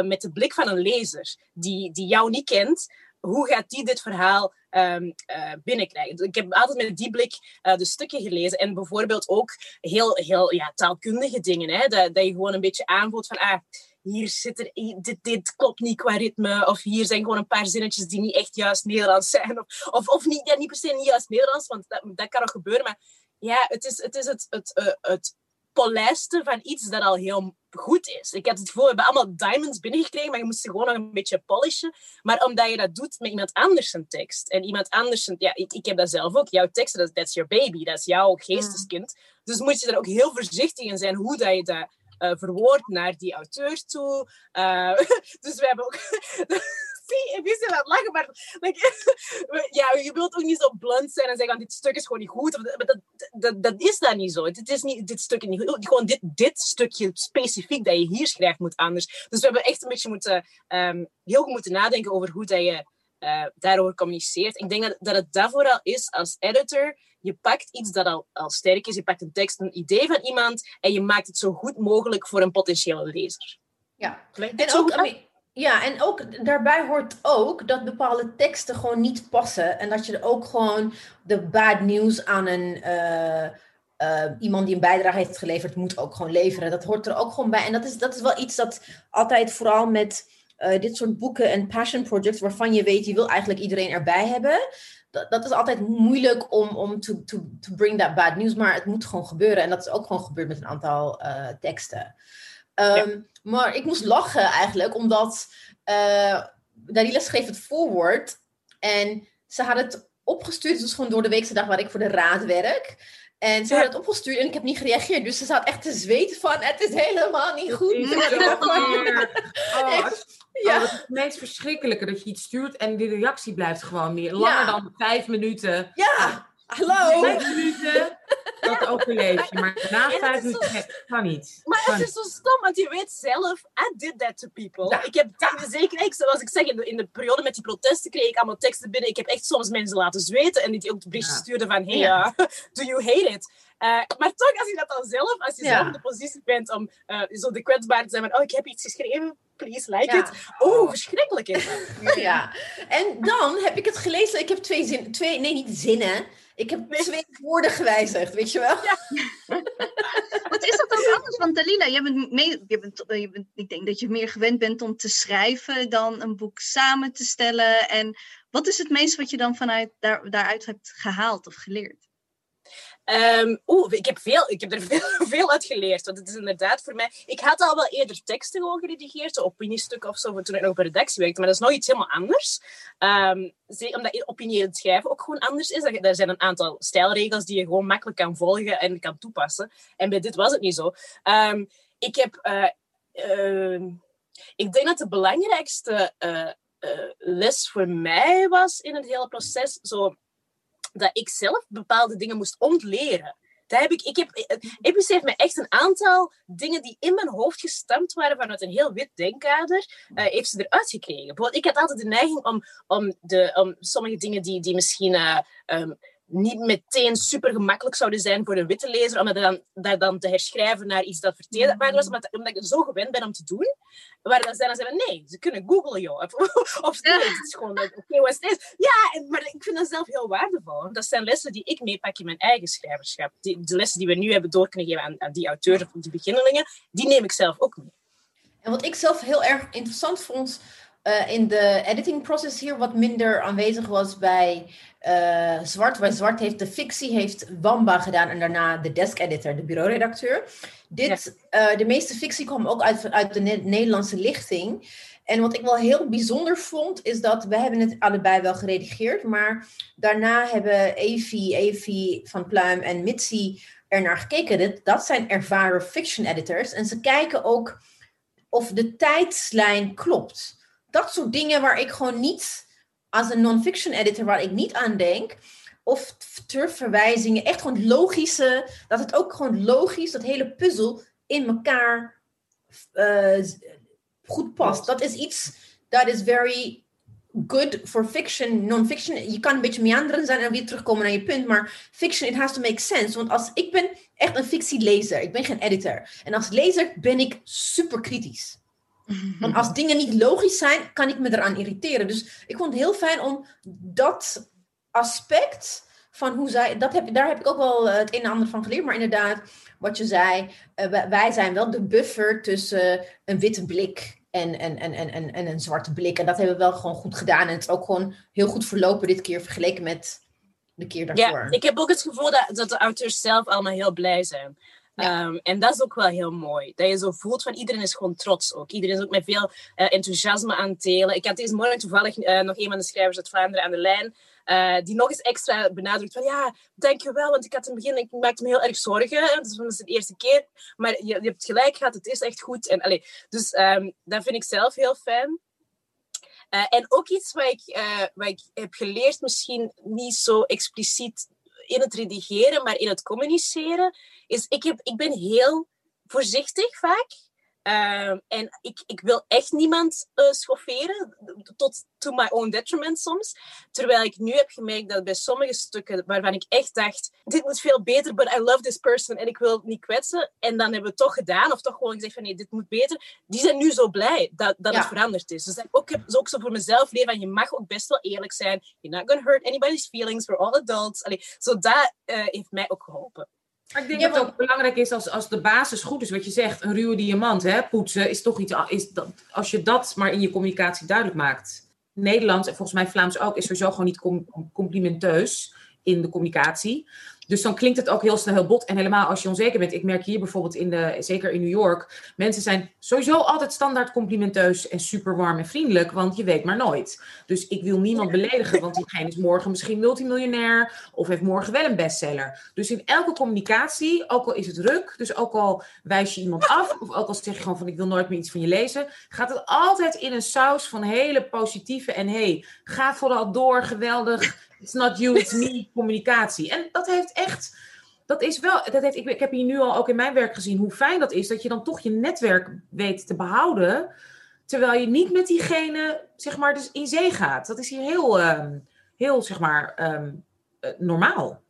met de blik van een lezer die, die jou niet kent. Hoe gaat die dit verhaal ehm, eh, binnenkrijgen? Ik heb altijd met die blik eh, de stukken gelezen. En bijvoorbeeld ook heel, heel ja, taalkundige dingen. Hè? Dat, dat je gewoon een beetje aanvoelt van... Ah, hier zit er, dit, dit klopt niet qua ritme. Of hier zijn gewoon een paar zinnetjes die niet echt juist Nederlands zijn. Of, of, of niet, ja, niet per se niet juist Nederlands, want dat, kan nog gebeuren. Maar ja, het is het, is het, het, eh, het polijsten van iets dat al heel goed is. Ik had het gevoel, we hebben allemaal diamonds binnengekregen, maar je moest ze gewoon nog een beetje polishen. Maar omdat je dat doet met iemand anders een tekst. En iemand anders, een, ja, ik, ik heb dat zelf ook. Jouw teksten, dat that's your baby. Dat is jouw geesteskind. Dus moet je er ook heel voorzichtig in zijn hoe dat je dat uh, verwoordt naar die auteur toe. Uh, dus we hebben ook... zie, ik aan het lachen, maar like, ja, je wilt ook niet zo blunt zijn en zeggen, van dit stuk is gewoon niet goed. Maar dat, dat, dat is dat niet zo. Het is niet dit stukje niet goed. Gewoon dit, dit stukje specifiek dat je hier schrijft moet anders. Dus we hebben echt een beetje moeten, um, heel goed moeten nadenken over hoe dat je uh, daarover communiceert. Ik denk dat, dat het daarvoor al is als editor. Je pakt iets dat al, al sterk is, je pakt een tekst, een idee van iemand en je maakt het zo goed mogelijk voor een potentiële lezer. Ja, en ook, ja, en ook daarbij hoort ook dat bepaalde teksten gewoon niet passen. En dat je er ook gewoon de bad news aan een, uh, uh, iemand die een bijdrage heeft geleverd, moet ook gewoon leveren. Dat hoort er ook gewoon bij. En dat is, dat is wel iets dat altijd vooral met uh, dit soort boeken en passion projects, waarvan je weet, je wil eigenlijk iedereen erbij hebben. Dat, dat is altijd moeilijk om, om to, to, to bring that bad news, maar het moet gewoon gebeuren. En dat is ook gewoon gebeurd met een aantal teksten. Um, Maar ik moest lachen eigenlijk, omdat uh, Dalila schreef het voorwoord. En ze had het opgestuurd, dus gewoon door de weekse dag waar ik voor de raad werk. En ze had het opgestuurd en ik heb niet gereageerd. Dus ze zat echt te zweten van, het is helemaal niet goed. Oh, ja. het meest verschrikkelijke dat je iets stuurt en die reactie blijft gewoon meer. Langer dan vijf minuten. Ja, hallo. Vijf minuten dat overleef je. Maar na vijf minuten kan niet. Maar het is zo stom, want je weet zelf, I did that to people. Ik heb zeker, ik, zoals ik zeg, in de, in de periode met die protesten kreeg ik allemaal teksten binnen. Ik heb echt soms mensen laten zweten en die ook de berichtjes stuurden van, hey, uh, do you hate it? Uh, maar toch, als je dat dan zelf, als je zelf in de positie bent om uh, zo de kwetsbaar te zijn van, oh, ik heb iets geschreven, please like it. Oh, verschrikkelijk is dat. Ja, en dan heb ik het gelezen, ik heb twee zinnen, twee, nee, niet zinnen. Ik heb twee woorden gewijzigd, weet je wel? Ja. Wat is dat dan anders? Want Dalila, je bent mee, je bent, je bent, ik denk dat je meer gewend bent om te schrijven dan een boek samen te stellen. En wat is het meest wat je dan vanuit daar, daaruit hebt gehaald of geleerd? Um, Oeh, ik heb, veel, ik heb er veel, veel uit geleerd. Want het is inderdaad voor mij... Ik had al wel eerder teksten gewoon geredigeerd, opiniestukken of zo, toen ik nog de redactie werkte. Maar dat is nog iets helemaal anders. Um, omdat opinie het schrijven ook gewoon anders is. Er zijn een aantal stijlregels die je gewoon makkelijk kan volgen en kan toepassen. En bij dit was het niet zo. Um, ik heb... Uh, ik denk dat de belangrijkste uh, uh, les voor mij was in het hele proces... Zo, dat ik zelf bepaalde dingen moest ontleren. Dat heb ik, ik heb, EPC heeft me echt een aantal dingen die in mijn hoofd gestemd waren vanuit een heel wit denkkader, uh, heeft ze eruit gekregen. Bijvoorbeeld, ik had altijd de neiging om, om, de, om sommige dingen die, die misschien uh, um, niet meteen super gemakkelijk zouden zijn voor een witte lezer, om dat dan, dat dan te herschrijven naar iets dat verteld was, omdat, omdat ik er zo gewend ben om te doen. Waar dan zijn dan zeggen, nee, ze kunnen googlen, joh. Of, of nee, het is gewoon, oké, wat is Ja, maar ik vind dat zelf heel waardevol. Dat zijn lessen die ik meepak in mijn eigen schrijverschap. Die, de lessen die we nu hebben door kunnen geven aan, aan die auteurs of die beginnelingen, die neem ik zelf ook mee. En wat ik zelf heel erg interessant vond, uh, in de editing process hier wat minder aanwezig was bij uh, Zwart. Bij Zwart heeft de fictie heeft Wamba gedaan en daarna de desk editor, de bureauredacteur. Dit, ja. uh, de meeste fictie kwam ook uit, uit de Nederlandse lichting. En wat ik wel heel bijzonder vond, is dat we hebben het allebei wel geredigeerd, maar daarna hebben Evie, Evie van Pluim en Mitzi er naar gekeken. Dat, dat zijn ervaren fiction editors en ze kijken ook of de tijdslijn klopt dat soort dingen waar ik gewoon niet, als een non-fiction editor, waar ik niet aan denk. Of terugverwijzingen, echt gewoon logische, dat het ook gewoon logisch, dat hele puzzel in elkaar uh, goed past. Dat is iets dat is very good for fiction, non-fiction. Je kan een beetje meanderen zijn en weer terugkomen naar je punt, maar fiction, it has to make sense. Want als ik ben echt een fictielezer, ik ben geen editor. En als lezer ben ik super kritisch. Want als dingen niet logisch zijn, kan ik me eraan irriteren. Dus ik vond het heel fijn om dat aspect van hoe zij, dat heb, daar heb ik ook wel eh, het een en ander van geleerd. Maar inderdaad, wat je zei, uh, wij zijn wel de buffer tussen een witte blik en, en, en, en, en een zwarte blik. En dat hebben we wel gewoon goed gedaan. En het is ook gewoon heel goed verlopen dit keer vergeleken met de keer daarvoor. Ja, ik heb ook het gevoel dat, dat de auteurs zelf allemaal heel blij zijn. Um, en dat is ook wel heel mooi. Dat je zo voelt van iedereen is gewoon trots ook. Iedereen is ook met veel uh, enthousiasme aan het delen. Ik had deze morgen toevallig uh, nog een van de schrijvers uit Vlaanderen aan de lijn. Uh, die nog eens extra benadrukt van ja, dankjewel, want ik had in het begin, ik maakte me heel erg zorgen. Dat is de eerste keer. Maar je, je hebt gelijk gehad, het is echt goed. En, dus um, dat vind ik zelf heel fijn. Eh, en ook iets wat ik, wat ik heb geleerd, misschien niet zo expliciet in het redigeren, maar in het communiceren, is ik, heb, ik ben heel voorzichtig vaak. Ehm, en ik, ik wil echt niemand uh, schofferen, tot to my own detriment soms. Terwijl ik nu heb gemerkt dat bij sommige stukken waarvan ik echt dacht, dit moet veel beter, but I love this person en ik wil het niet kwetsen. En dan hebben we het toch gedaan, of toch gewoon gezegd van nee, dit moet beter. Die zijn nu zo blij dat, dat het veranderd is. Dus ik ook, heb ook zo voor mezelf leren van je mag ook best wel eerlijk zijn. You're not gonna hurt anybody's feelings, we're all adults. Allee, zo dat uh, heeft mij ook geholpen. Maar ik denk dat het ook belangrijk is als, als de basis goed is, wat je zegt, een ruwe diamant, hè, poetsen, is toch iets, is dat, als je dat maar in je communicatie duidelijk maakt. Nederlands en volgens mij Vlaams ook, is sowieso gewoon niet complimenteus in de communicatie. Dus dan klinkt het ook heel snel heel bot. En helemaal als je onzeker bent. Ik merk hier bijvoorbeeld, in de, zeker in New York. Mensen zijn sowieso altijd standaard complimenteus en super warm en vriendelijk. Want je weet maar nooit. Dus ik wil niemand beledigen. Want diegene is morgen misschien multimiljonair. Of heeft morgen wel een bestseller. Dus in elke communicatie, ook al is het ruk. Dus ook al wijs je iemand af. Of ook al zeg je gewoon van ik wil nooit meer iets van je lezen. Gaat het altijd in een saus van hele positieve. En hey, ga vooral door. Geweldig It's not you, it's me communicatie. En dat heeft echt, dat is wel, dat heeft, ik, ik heb hier nu al ook in mijn werk gezien hoe fijn dat is, dat je dan toch je netwerk weet te behouden, terwijl je niet met diegene, zeg maar, dus in zee gaat. Dat is hier heel, um, heel zeg maar, um, uh, normaal.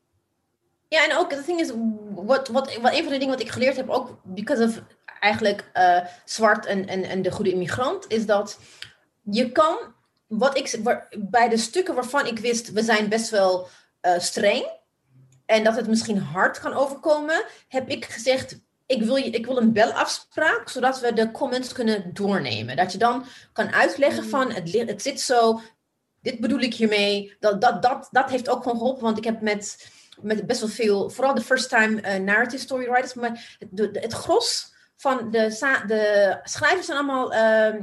Ja, en ook, the thing is, wat, wat, wat een van de dingen wat ik geleerd heb, ook because of eigenlijk uh, zwart en, en, en de goede immigrant, is dat je kan wat ik, bij de stukken waarvan ik wist, we zijn best wel uh, streng. En dat het misschien hard kan overkomen, heb ik gezegd, ik wil, ik wil een belafspraak, zodat we de comments kunnen doornemen. Dat je dan kan uitleggen mm. van, het, het zit zo, dit bedoel ik hiermee. Dat, dat, dat, dat heeft ook gewoon geholpen, want ik heb met, met best wel veel, vooral de first time uh, narrative story writers, maar het, het gros van de, de schrijvers zijn allemaal uh,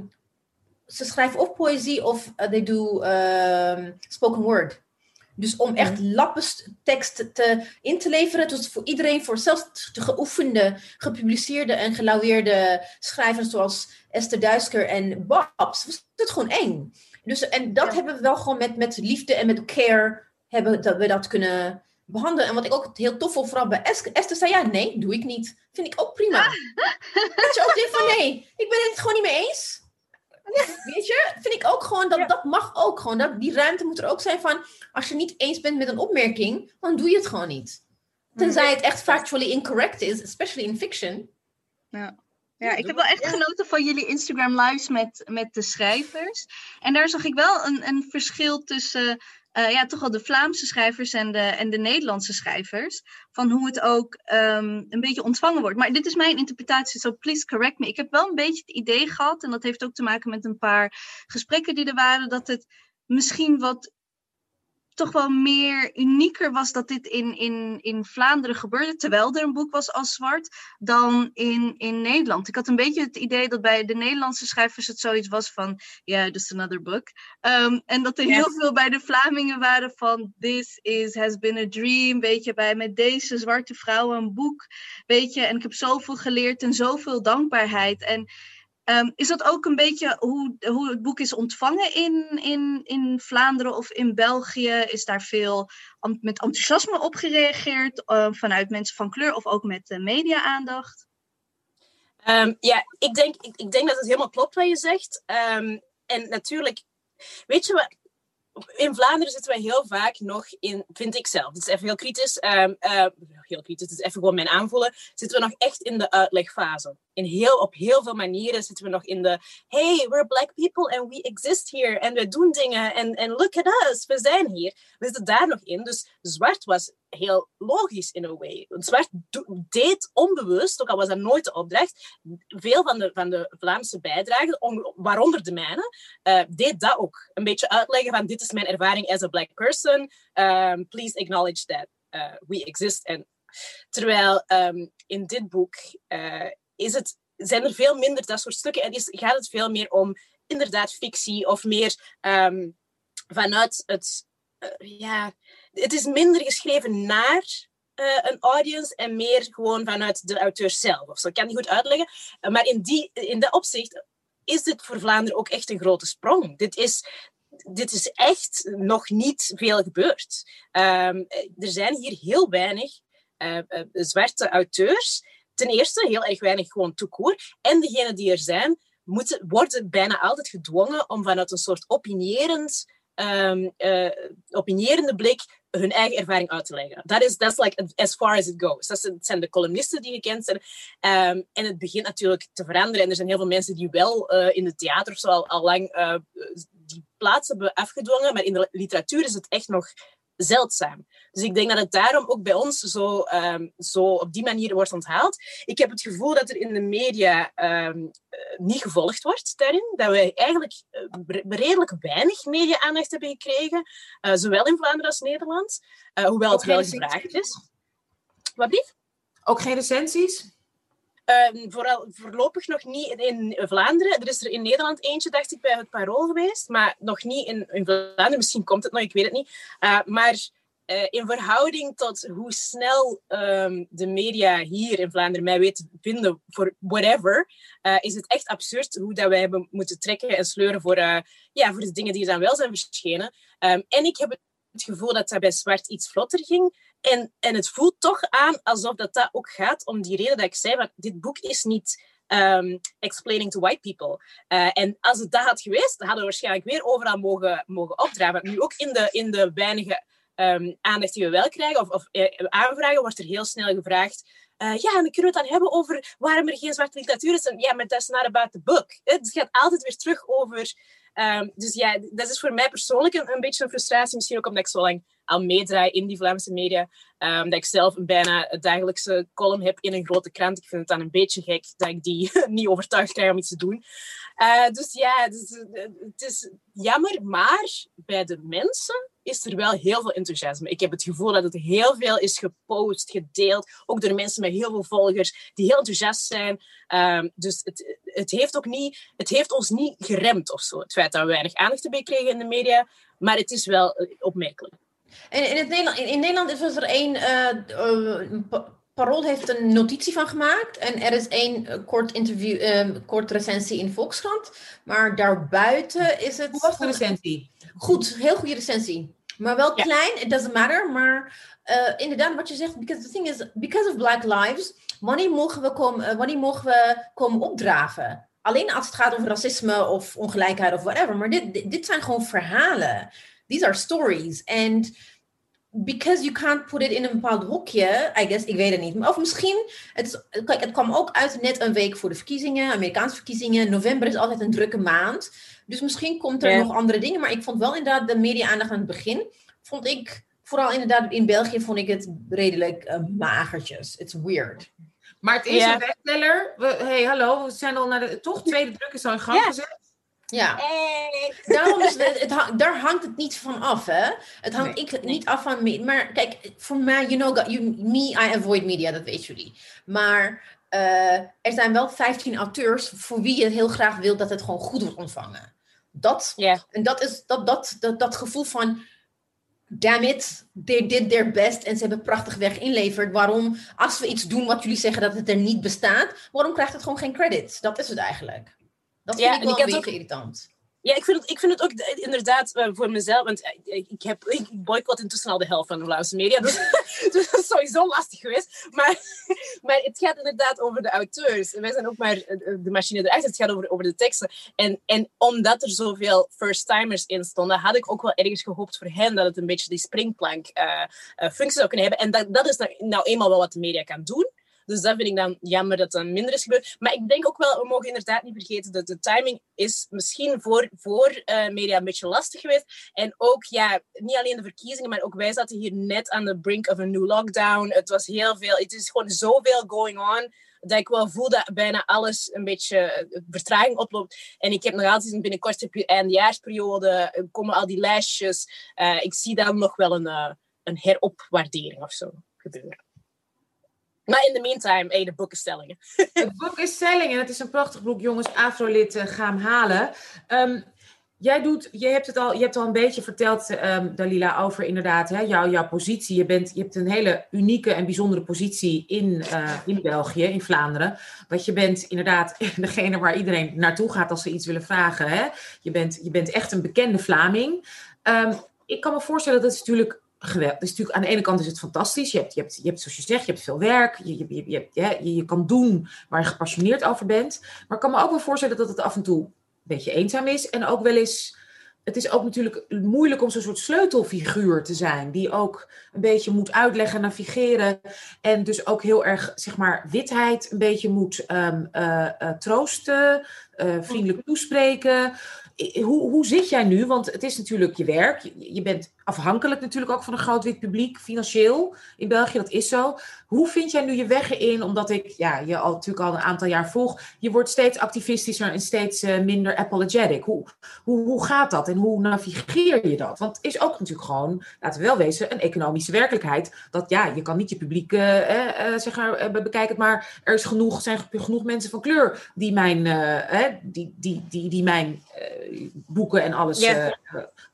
ze schrijven of poëzie of uh, they do uh, spoken word. Dus om echt lappes tekst te, in te leveren, dus voor iedereen, voor zelfs de geoefende, gepubliceerde en gelauweerde schrijvers zoals Esther Duisker en Babs, was het gewoon eng. Dus, en dat hebben we wel gewoon met, met liefde en met care, hebben dat we dat kunnen behandelen. En wat ik ook heel tof vond, vooral bij Esther, zei ja, nee, doe ik niet. Vind ik ook prima. dat je ook denkt van nee, ik ben het gewoon niet mee eens. Weet je, vind ik ook gewoon dat dat mag ook gewoon. Dat, die ruimte moet er ook zijn van, als je niet eens bent met een opmerking, dan doe je het gewoon niet. Tenzij het echt factually incorrect is, especially in fiction. Ja. Ja, ik heb wel echt genoten van jullie Instagram lives met, met de schrijvers. En daar zag ik wel een, een verschil tussen uh, ja, toch wel de Vlaamse schrijvers en de, en de Nederlandse schrijvers. Van hoe het ook um, een beetje ontvangen wordt. Maar dit is mijn interpretatie, so please correct me. Ik heb wel een beetje het idee gehad, en dat heeft ook te maken met een paar gesprekken die er waren, dat het misschien wat toch wel meer unieker was dat dit in, in, in Vlaanderen gebeurde, terwijl er een boek was als zwart, dan in, in Nederland. Ik had een beetje het idee dat bij de Nederlandse schrijvers het zoiets was van, ja, yeah, just another book. Um, en dat er heel veel bij de Vlamingen waren van, this is, has been a dream, weet je, bij met deze zwarte vrouw een boek, weet je, en ik heb zoveel geleerd en zoveel dankbaarheid. En Um, is dat ook een beetje hoe, hoe het boek is ontvangen in, in, in Vlaanderen of in België? Is daar veel met enthousiasme op gereageerd uh, vanuit mensen van kleur of ook met uh, media-aandacht? Um, ja, ik denk, ik, ik, denk dat het helemaal klopt wat je zegt. Um, en natuurlijk, weet je wat, in Vlaanderen zitten wij heel vaak nog in, vind ik zelf, het is even heel kritisch, um, kritisch, het is even gewoon mijn aanvoelen, zitten we nog echt in de uitlegfase. In heel, op heel veel manieren zitten we nog in de, hey, we're black people and we exist here en we doen dingen en, en look at us, we zijn hier. We zitten daar nog in, dus zwart was heel logisch in a way. Zwart deed onbewust, ook al was dat nooit de opdracht, veel van de, van de Vlaamse bijdragen, waaronder de mijne, uh, deed dat ook. Een beetje uitleggen van dit is mijn ervaring as a black person. Um, please acknowledge that uh, we exist. En, terwijl um, in dit boek uh, is het, zijn er veel minder dat soort stukken en is, gaat het veel meer om inderdaad fictie of meer um, vanuit het ja, het is minder geschreven naar uh, een audience en meer gewoon vanuit de auteur zelf. Of zo. Ik kan niet goed uitleggen. Maar in, die, in dat opzicht is dit voor Vlaanderen ook echt een grote sprong. Dit is, dit is echt nog niet veel gebeurd. Ehm, er zijn hier heel weinig zwarte auteurs. Ten eerste heel erg weinig gewoon toekoor. En degenen die er zijn, moeten, worden bijna altijd gedwongen om vanuit een soort opinierend, um, uh, opinierende blik hun eigen ervaring uit te leggen. Dat is that's like as far as it goes. Dat zijn de columnisten die gekend zijn. Um, en het begint natuurlijk te veranderen. En er zijn heel veel mensen die wel in het theater zo al, al lang die plaats hebben afgedwongen. Maar in de literatuur is het echt nog zeldzaam. Dus ik denk dat het daarom ook bij ons zo, um, zo op die manier wordt onthaald. Ik heb het gevoel dat er in de media um, niet gevolgd wordt daarin. Dat we eigenlijk uh, redelijk weinig media-aandacht hebben gekregen. Uh, zowel in Vlaanderen als Nederland. Uh, hoewel het wel gevraagd is. Wat blieft? Ook geen recensies? Uh, vooral, voorlopig nog niet in Vlaanderen. Er is er in Nederland eentje, dacht ik, bij het Parool geweest. Maar nog niet in, in Vlaanderen. Misschien komt het nog, ik weet het niet. Uh, maar uh, in verhouding tot hoe snel um, de media hier in Vlaanderen mij weten vinden voor whatever, uh, is het echt absurd hoe dat wij hebben moeten trekken en sleuren voor, ja, voor de dingen die dan wel zijn verschenen. Um, en ik heb het gevoel dat dat bij Zwart iets vlotter ging. En, en het voelt toch aan alsof dat, dat ook gaat om die reden dat ik zei, dit boek is niet um, explaining to white people. Uh, en als het dat had geweest, hadden we waarschijnlijk weer overal mogen, mogen opdraven. Nu ook in de, in de weinige um, aandacht die we wel krijgen, of, of uh, aanvragen, wordt er heel snel gevraagd uh, ja, en dan kunnen we het dan hebben over waarom er geen zwarte literatuur is. En ja, maar is not about the book. Het gaat altijd weer terug over... Um, dus ja, dat is voor mij persoonlijk een, beetje een frustratie. Misschien ook omdat ik zo lang al meedraai in die Vlaamse media. Um, dat ik zelf een bijna dagelijkse column heb in een grote krant. Ik vind het dan een beetje gek dat ik die niet overtuigd krijg om iets te doen. Uh, dus ja, dus, het is jammer. Maar bij de mensen is er wel heel veel enthousiasme. Ik heb het gevoel dat het heel veel is gepost, gedeeld. Ook door mensen met heel veel volgers die heel enthousiast zijn. Um, dus het, het, heeft ook niet, het heeft ons niet geremd of zo. Het feit dat we weinig aandacht hebben gekregen in de media. Maar het is wel opmerkelijk. En in, het Nederland, in, Nederland is er één. Uh, uh, Parool heeft een notitie van gemaakt. En er is één kort, interview, uh, kort recensie in Volkskrant. Maar daarbuiten is het. Hoe was de recensie? Goed, heel goede recensie. Maar wel klein, it doesn't matter. Maar uh, inderdaad, wat je zegt, because the thing is, because of Black Lives, wanneer mogen we komen, uh, wanneer mogen we komen opdraven? Alleen als het gaat over racisme of ongelijkheid of whatever. Maar dit, dit, dit zijn gewoon verhalen. These are stories. And because you can't put it in een bepaald hokje, I guess, ik weet het niet. Of misschien, het, kijk, het kwam ook uit net een week voor de verkiezingen, Amerikaanse verkiezingen. November is altijd een drukke maand. Dus misschien komt er nog andere dingen. Maar ik vond wel inderdaad de media-aandacht aan het begin. Vond ik, vooral inderdaad in België, vond ik het redelijk uh, magertjes. It's weird. Maar het is een bestseller. We, hey, hallo, we zijn al naar de toch tweede druk is al in gang gezet. Ja, hey. Daarom is het, het, daar hangt het niet van af, hè? Het hangt nee, ik, nee. niet af van me. Maar kijk, voor mij, you know, you, me, I avoid media, dat weet jullie. Maar uh, er zijn wel 15 auteurs voor wie je heel graag wil dat het gewoon goed wordt ontvangen. Dat, yeah. en dat is dat, dat, dat, dat gevoel van, damn it, they did their best en ze hebben prachtig weg inleverd. Waarom, als we iets doen wat jullie zeggen dat het er niet bestaat, waarom krijgt het gewoon geen credits? Dat is het eigenlijk. Dat vind ja, ik wel een beetje ook, irritant. Ja, ik vind het, ik vind het ook inderdaad uh, voor mezelf, want ik, ik, heb, ik boycott intussen al de helft van de Vlaamse media, dus, dus dat is sowieso lastig geweest. Maar, maar het gaat inderdaad over de auteurs. Wij zijn ook maar de machine erachter, het gaat over, over de teksten. En, en omdat er zoveel first-timers in stonden, had ik ook wel ergens gehoopt voor hen dat het een beetje die springplank uh, uh, functie zou kunnen hebben. En dat, dat is nou, nou eenmaal wel wat de media kan doen. Dus dat vind ik dan jammer dat dat minder is gebeurd. Maar ik denk ook wel, we mogen inderdaad niet vergeten dat de timing is misschien voor, voor uh, media een beetje lastig geweest. En ook, ja, niet alleen de verkiezingen, maar ook wij zaten hier net aan de brink of een new lockdown. Het was heel veel, het is gewoon zoveel going on dat ik wel voel dat bijna alles een beetje vertraging oploopt. En ik heb nog altijd binnenkort heb je eindejaarsperiode, komen al die lijstjes. Ik zie dan nog wel een, een heropwaardering of zo gebeuren. Maar in de meantime, hey, de boekenstellingen. De boekenstellingen, het is een prachtig boek, jongens. Afrolid, uh, ga hem halen. Um, Jij doet, je hebt het al, je hebt al een beetje verteld, ehm, Dalila, over inderdaad hè, jouw, jouw positie. Je, bent, je hebt een hele unieke en bijzondere positie in, uh, in België, in Vlaanderen. Want je bent inderdaad degene waar iedereen naartoe gaat als ze iets willen vragen. Hè? Je, bent, je bent echt een bekende Vlaming. Um, ik kan me voorstellen dat het natuurlijk geweldig is. Natuurlijk, aan de ene kant is het fantastisch. Je hebt, je hebt, je hebt zoals je zegt, je hebt veel werk. Je, je, je, je, je kan doen waar je gepassioneerd over bent. Maar ik kan me ook wel voorstellen dat het af en toe beetje eenzaam is. En ook wel eens, het is ook natuurlijk moeilijk om zo'n soort sleutelfiguur te zijn. Die ook een beetje moet uitleggen, navigeren. En dus ook heel erg, zeg maar, witheid een beetje moet um, uh, uh, troosten. Uh, vriendelijk toespreken. Hoe, hoe zit jij nu? Want het is natuurlijk je werk. Je, je bent afhankelijk natuurlijk ook van een groot wit publiek, financieel in België, dat is zo. Hoe vind jij nu je weg in? Omdat ik ja, je al, natuurlijk al een aantal jaar volg. Je wordt steeds activistischer en steeds uh, minder apologetic. Hoe, hoe, hoe gaat dat en hoe navigeer je dat? Want het is ook natuurlijk gewoon, laten we wel wezen, een economische werkelijkheid. Dat ja, je kan niet je publiek uh, uh, zeg maar, bekijken, maar er is genoeg, zijn genoeg mensen van kleur die mijn, die, die, die, die mijn boeken en alles yeah.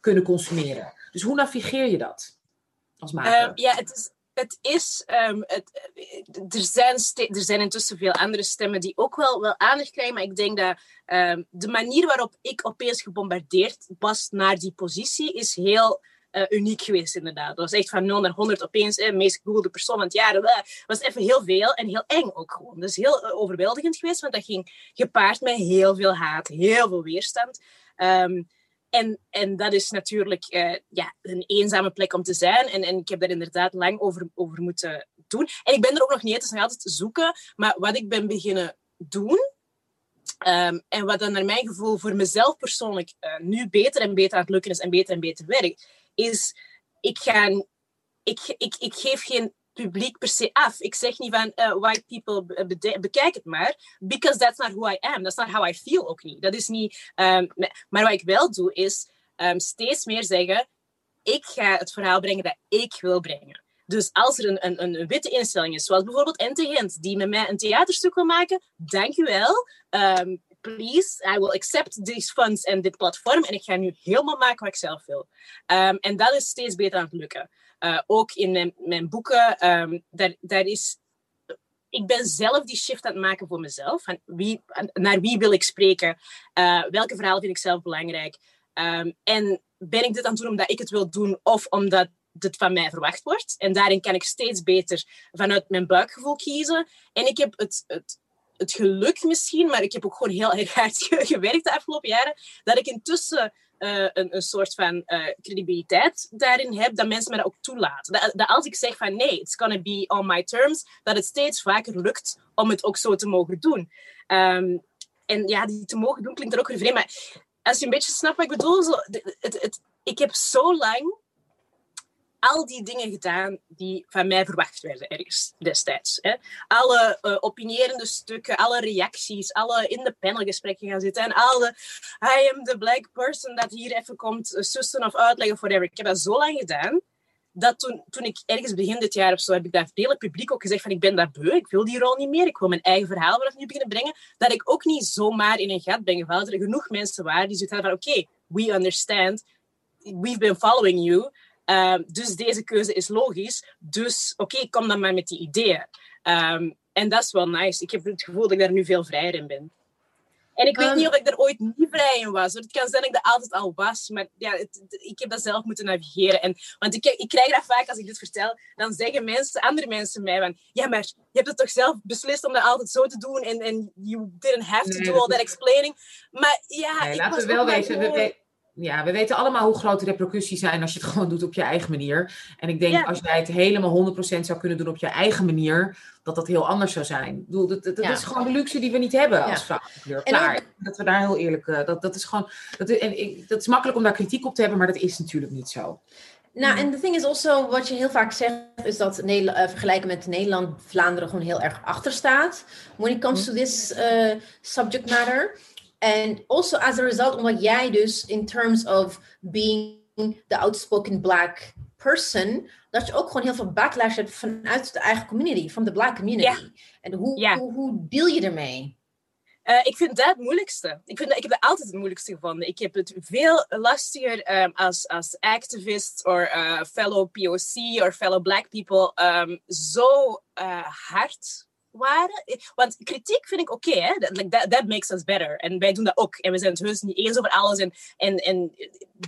kunnen consumeren. Dus hoe navigeer je dat als maker? Um, ja, het is, het is um, het, er, zijn er zijn intussen veel andere stemmen die ook wel, wel aandacht krijgen, maar ik denk dat um, de manier waarop ik opeens gebombardeerd was naar die positie is heel uh, uniek geweest, inderdaad. Dat was echt van 0 naar 100 opeens, eh, meest gegoogelde persoon van het jaar. Dat was even heel veel en heel eng ook gewoon. Dus heel overweldigend geweest, want dat ging gepaard met heel veel haat, heel veel weerstand. En, en dat is natuurlijk uh, ja, een eenzame plek om te zijn. En, en ik heb daar inderdaad lang over, over moeten doen. En ik ben er ook nog niet, het is nog altijd zoeken. Maar wat ik ben beginnen doen, um, en wat dan naar mijn gevoel voor mezelf persoonlijk uh, nu beter en beter aan het lukken is en beter en beter werkt, is ik ga... Ik, ik, ik geef geen publiek per se af. Ik zeg niet van uh, white people bekijk het maar, because that's not who I am. That's not how I feel ook niet. Dat is niet. Um, maar wat ik wel doe is um, steeds meer zeggen: ik ga het verhaal brengen dat ik wil brengen. Dus als er een, een, een witte instelling is, zoals bijvoorbeeld Intelligent, die met mij een theaterstuk wil maken, dank u wel. Um, please, I will accept these funds en dit platform. En ik ga nu helemaal maken wat ik zelf wil. En dat is steeds beter aan het lukken. Uh, ook in mijn, boeken, um, daar, daar is ik ben zelf die shift aan het maken voor mezelf. Van wie, naar wie wil ik spreken? Uh, welke verhalen vind ik zelf belangrijk? Um, en ben ik dit aan het doen omdat ik het wil doen of omdat dit van mij verwacht wordt? En daarin kan ik steeds beter vanuit mijn buikgevoel kiezen. En ik heb het, het, het geluk misschien, maar ik heb ook gewoon heel erg hard gewerkt de afgelopen jaren, dat ik intussen uh, een, een soort van uh, credibiliteit daarin heb, dat mensen me dat ook toelaten. Dat, als ik zeg van nee, it's gonna be on my terms, dat het steeds vaker lukt om het ook zo te mogen doen. Um, en ja, die te mogen doen klinkt er ook weer vreemd, maar als je een beetje snapt wat ik bedoel, zo, het, het, ik heb zo lang al die dingen gedaan die van mij verwacht werden ergens destijds. Hè. Alle uh, opinierende stukken, alle reacties, alle in de panelgesprekken gaan zitten en alle I am the black person dat hier even komt uh, sussen of uitleggen of whatever. Ik heb dat zo lang gedaan dat toen, toen ik ergens begin dit jaar of zo, heb ik het hele publiek ook gezegd van ik ben daar beu, ik wil die rol niet meer, ik wil mijn eigen verhaal vanaf nu beginnen brengen, dat ik ook niet zomaar in een gat ben gevallen, dat er genoeg mensen waren die zoiets hadden van oké, we understand, we've been following you, Um, dus deze keuze is logisch. Dus oké, okay, kom dan maar met die ideeën. Um, en dat is wel nice. Ik heb het gevoel dat ik daar nu veel vrijer in ben. En ik weet um, niet of ik er ooit niet vrij in was. Het kan zijn dat ik dat altijd al was. Maar ja, het, ik heb dat zelf moeten navigeren. En, want ik, ik krijg dat vaak als ik dit vertel. Dan zeggen mensen, andere mensen mij van... Ja, maar je hebt het toch zelf beslist om dat altijd zo te doen. En, en you didn't have to nee, do all that explaining. Maar ja, nee, ik laten we wel weten. We, ja, we weten allemaal hoe groot de repercussies zijn als je het gewoon doet op je eigen manier. En ik denk, ja. als jij het helemaal 100% zou kunnen doen op je eigen manier, dat dat heel anders zou zijn. Ik bedoel, dat, dat, dat ja. is gewoon de luxe die we niet hebben als vrouw. Klaar. Ook, dat we daar heel eerlijk... Uh, dat, dat is gewoon... Dat, en ik, dat is makkelijk om daar kritiek op te hebben, maar dat is natuurlijk niet zo. Nou, en de ding is also, wat je heel vaak zegt, is dat Nederland, uh, vergelijken met Nederland, Vlaanderen gewoon heel erg achter staat. When it comes to this uh, subject matter. And also as a result, omdat jij dus in terms of being the outspoken black person, dat je ook gewoon heel veel backlash hebt vanuit de eigen community, van de black community. En hoe, hoe deal je ermee? Uh, ik vind dat het moeilijkste. Ik, vind dat, ik heb dat altijd het moeilijkste gevonden. Ik heb het veel lastiger um, als, als activist of uh, fellow POC of fellow black people um, zo uh, hard waren. Want kritiek vind ik oké, that makes us better. En wij doen dat ook. En we zijn het heus niet eens over alles. En, en, en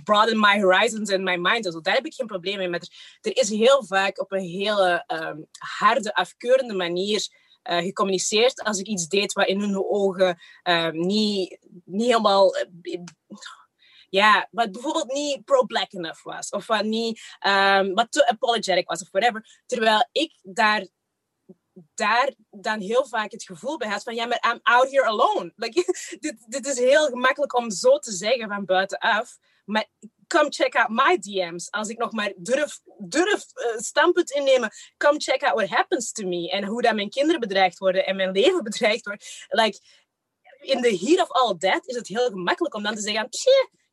broaden my horizons and my mind. Dus daar heb ik geen probleem mee. Maar er, is heel vaak op een hele um, harde, afkeurende manier uh, gecommuniceerd als ik iets deed wat in hun ogen uh, niet, niet helemaal. Uh, ja, wat bijvoorbeeld niet pro-black enough was. Of wat niet um, wat te apologetic was of whatever. Terwijl ik daar daar dan heel vaak het gevoel bij had van ja, maar I'm out here alone. Like, dit, dit is heel gemakkelijk om zo te zeggen van buitenaf. Maar come check out my DM's. Als ik nog maar durf, durf uh, standpunt innemen, come check out what happens to me. En hoe dat mijn kinderen bedreigd worden en mijn leven bedreigd wordt. Like, in the heat of all that is het heel gemakkelijk om dan te zeggen,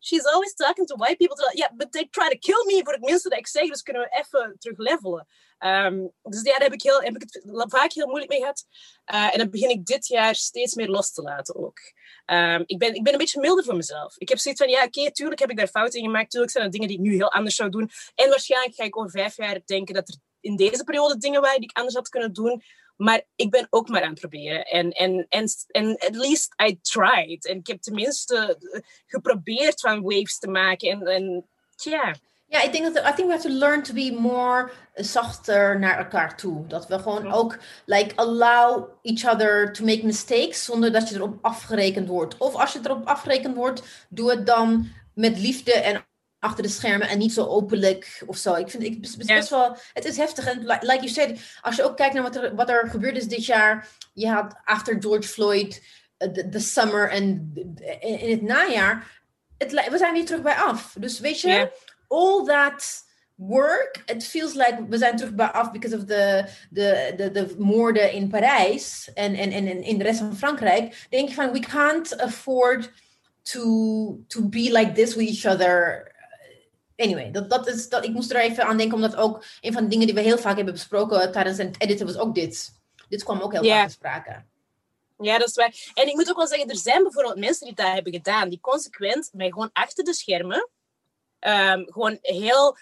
she's always talking to white people. Ja, yeah, but they try to kill me voor het minste dat ik zeg, dus kunnen we even terug levelen. Um, dus ja, daar heb ik, heel, heb ik het vaak heel moeilijk mee gehad. Uh, en dan begin ik dit jaar steeds meer los te laten ook. Um, ik, ben, ik ben een beetje milder voor mezelf. Ik heb zoiets van, ja, oké, okay, tuurlijk heb ik daar fouten in gemaakt. Tuurlijk zijn er dingen die ik nu heel anders zou doen. En waarschijnlijk ga ik over vijf jaar denken dat er in deze periode dingen waren die ik anders had kunnen doen. Maar ik ben ook maar aan het proberen. En, en, en, en at least I tried. En ik heb tenminste geprobeerd van waves te maken. En, en ja... Ja, ik denk dat I think we have to learn to be more zachter naar elkaar toe. Dat we gewoon ook like allow each other to make mistakes zonder dat je erop afgerekend wordt. Of als je erop afgerekend wordt, doe het dan met liefde en achter de schermen en niet zo openlijk of zo. Ik vind ik het best wel. Het is heftig. En like you said, als je ook kijkt naar wat er, wat er gebeurd is dit jaar. Je had achter George Floyd de, de summer en in het najaar. Het, we zijn weer terug bij af. Dus weet je, all that work, it feels like we zijn terug bij af because of the, the, the, the moorden in Parijs en, en, en in de rest van Frankrijk. Denk je van, we can't afford to, to be like this with each other anyway, dat, dat is, dat, ik moest er even aan denken, omdat ook een van de dingen die we heel vaak hebben besproken tijdens het editen was ook dit. Dit kwam ook heel yeah. vaak te sprake. Ja, dat is waar. En ik moet ook wel zeggen, er zijn bijvoorbeeld mensen die dat hebben gedaan, die consequent mij gewoon achter de schermen, um, gewoon heel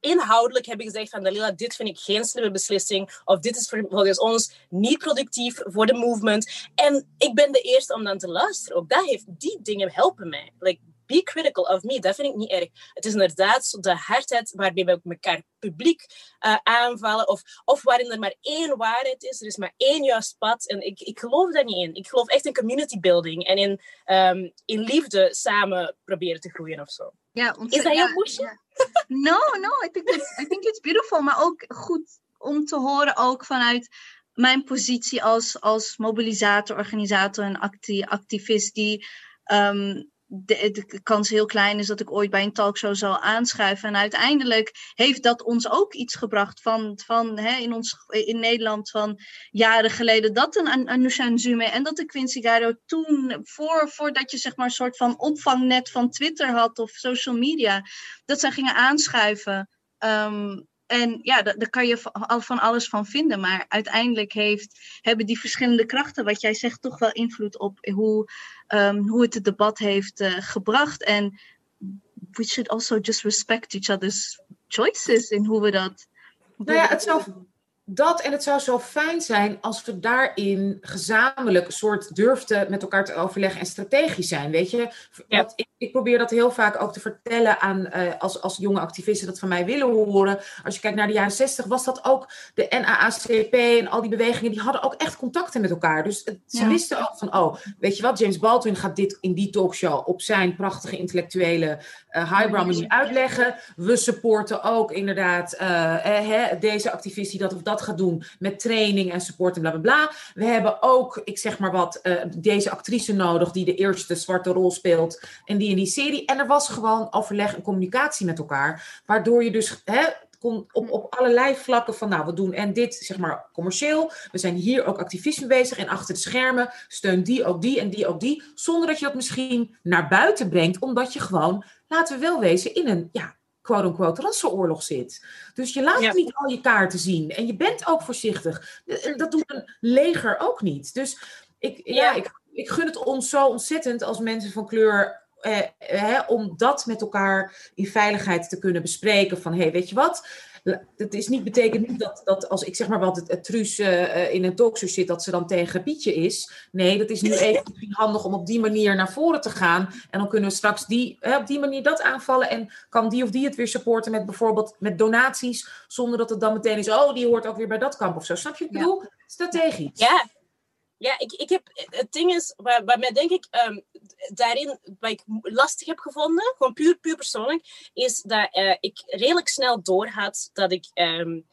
inhoudelijk hebben gezegd van Dalila, dit vind ik geen slimme beslissing. Of dit is volgens ons niet productief voor de movement. En ik ben de eerste om dan te luisteren. Ook dat heeft, die dingen helpen mij. Like, be critical of me. Dat vind ik niet erg. Het is inderdaad de hardheid waarmee we elkaar publiek uh, aanvallen. Of, of waarin er maar één waarheid is. Er is maar één juist pad. En ik, ik geloof daar niet in. Ik geloof echt in community building. En in, um, in liefde samen proberen te groeien of zo. Ja, is dat heel pushy? Ja. No, no. I think, it's, I think it's beautiful. Maar ook goed om te horen ook vanuit mijn positie als, als mobilisator, organisator en acti activist die um, de, de, kans heel klein is dat ik ooit bij een talkshow zal aanschuiven. En uiteindelijk heeft dat ons ook iets gebracht van, van hè, in, ons, in Nederland van jaren geleden. Dat een Anusha Nzume en dat de Quincy Garo toen, voor, voordat je zeg maar een soort van opvangnet van Twitter had of social media, dat zij gingen aanschuiven. Um, en ja, daar kan je van alles van vinden. Maar uiteindelijk heeft, hebben die verschillende krachten, wat jij zegt, toch wel invloed op hoe, um, hoe het het debat heeft uh, gebracht. En we should also just respect each other's choices in hoe we dat. Nou ja, dat en het zou zo fijn zijn als we daarin gezamenlijk een soort durfden met elkaar te overleggen en strategisch zijn. Weet je, ja. ik, ik, probeer dat heel vaak ook te vertellen aan uh, als, als jonge activisten dat van mij willen horen. Als je kijkt naar de jaren zestig, was dat ook de NAACP en al die bewegingen, die hadden ook echt contacten met elkaar. Dus het, ze ja. wisten ook van, oh, weet je wat, James Baldwin gaat dit in die talkshow op zijn prachtige intellectuele uh, highbrow manier uitleggen. We supporten ook inderdaad uh, eh, deze activist die dat of dat gaat doen met training en support en bla bla bla. We hebben ook, ik zeg maar wat, deze actrice nodig die de eerste zwarte rol speelt en die in die serie. En er was gewoon overleg en communicatie met elkaar, waardoor je dus hè, op, op allerlei vlakken van, nou, we doen en dit, zeg maar, commercieel. We zijn hier ook activisme bezig en achter de schermen steun die ook die en die ook die. Zonder dat je dat misschien naar buiten brengt, omdat je gewoon, laten we wel wezen, in een ja, quote-unquote rassenoorlog zit. Dus je laat niet al je kaarten zien. En je bent ook voorzichtig. Dat doet een leger ook niet. Dus ik, ja, ik, ik gun het ons zo ontzettend als mensen van kleur. Eh, hè, om dat met elkaar in veiligheid te kunnen bespreken. Van hé, hey, weet je wat? Het is niet, betekent niet dat, dat als ik zeg maar wat het, het Truus uh, in een talkshow zit, dat ze dan tegen Pietje is. Nee, dat is nu even handig om op die manier naar voren te gaan. En dan kunnen we straks die, hè, op die manier dat aanvallen. En kan die of die het weer supporten met bijvoorbeeld met donaties. Zonder dat het dan meteen is, oh, die hoort ook weer bij dat kamp of zo. Snap je het bedoel? Strategisch. Ja, ja, ik, ik heb, het ding is, waar, waar mij denk ik um, daarin, wat ik lastig heb gevonden, gewoon puur, puur persoonlijk, is dat uh, ik redelijk snel doorhad dat ik um,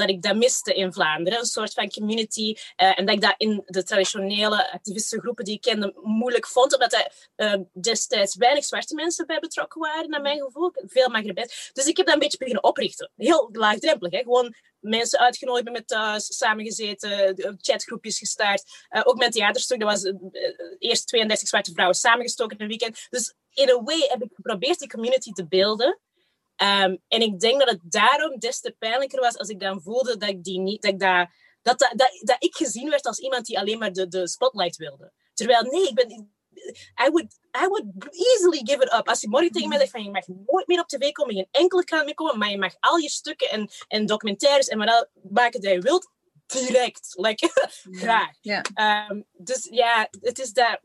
dat ik dat miste in Vlaanderen. Een soort van community. Uh, en dat ik dat in de traditionele activistische groepen die ik kende moeilijk vond. Omdat er uh, destijds weinig zwarte mensen bij betrokken waren, naar mijn gevoel. Veel Maghrебijns. Dus ik heb dat een beetje beginnen oprichten. Heel laagdrempelig. Hè? Gewoon mensen uitgenodigd bij me thuis, samengezeten, chatgroepjes gestart. Ook met theaterstuk. Dat was eerst 32 zwarte vrouwen samengestoken in een weekend. Dus in een way heb ik geprobeerd die community te beelden. Um, en ik denk dat het daarom des te pijnlijker was als ik dan voelde dat ik die niet, dat ik, dat, dat, dat, dat ik gezien werd als iemand die alleen maar de, de spotlight wilde. Terwijl nee, ik ben, I would, I would easily give it up. Als je morgen tegen mij zegt van je mag nooit meer op tv komen, geen enkele krant meer komen, maar je mag al je stukken en, en documentaires en wat maken dat je wilt, direct. Like, graag. Yeah. Um, dus ja, het is dat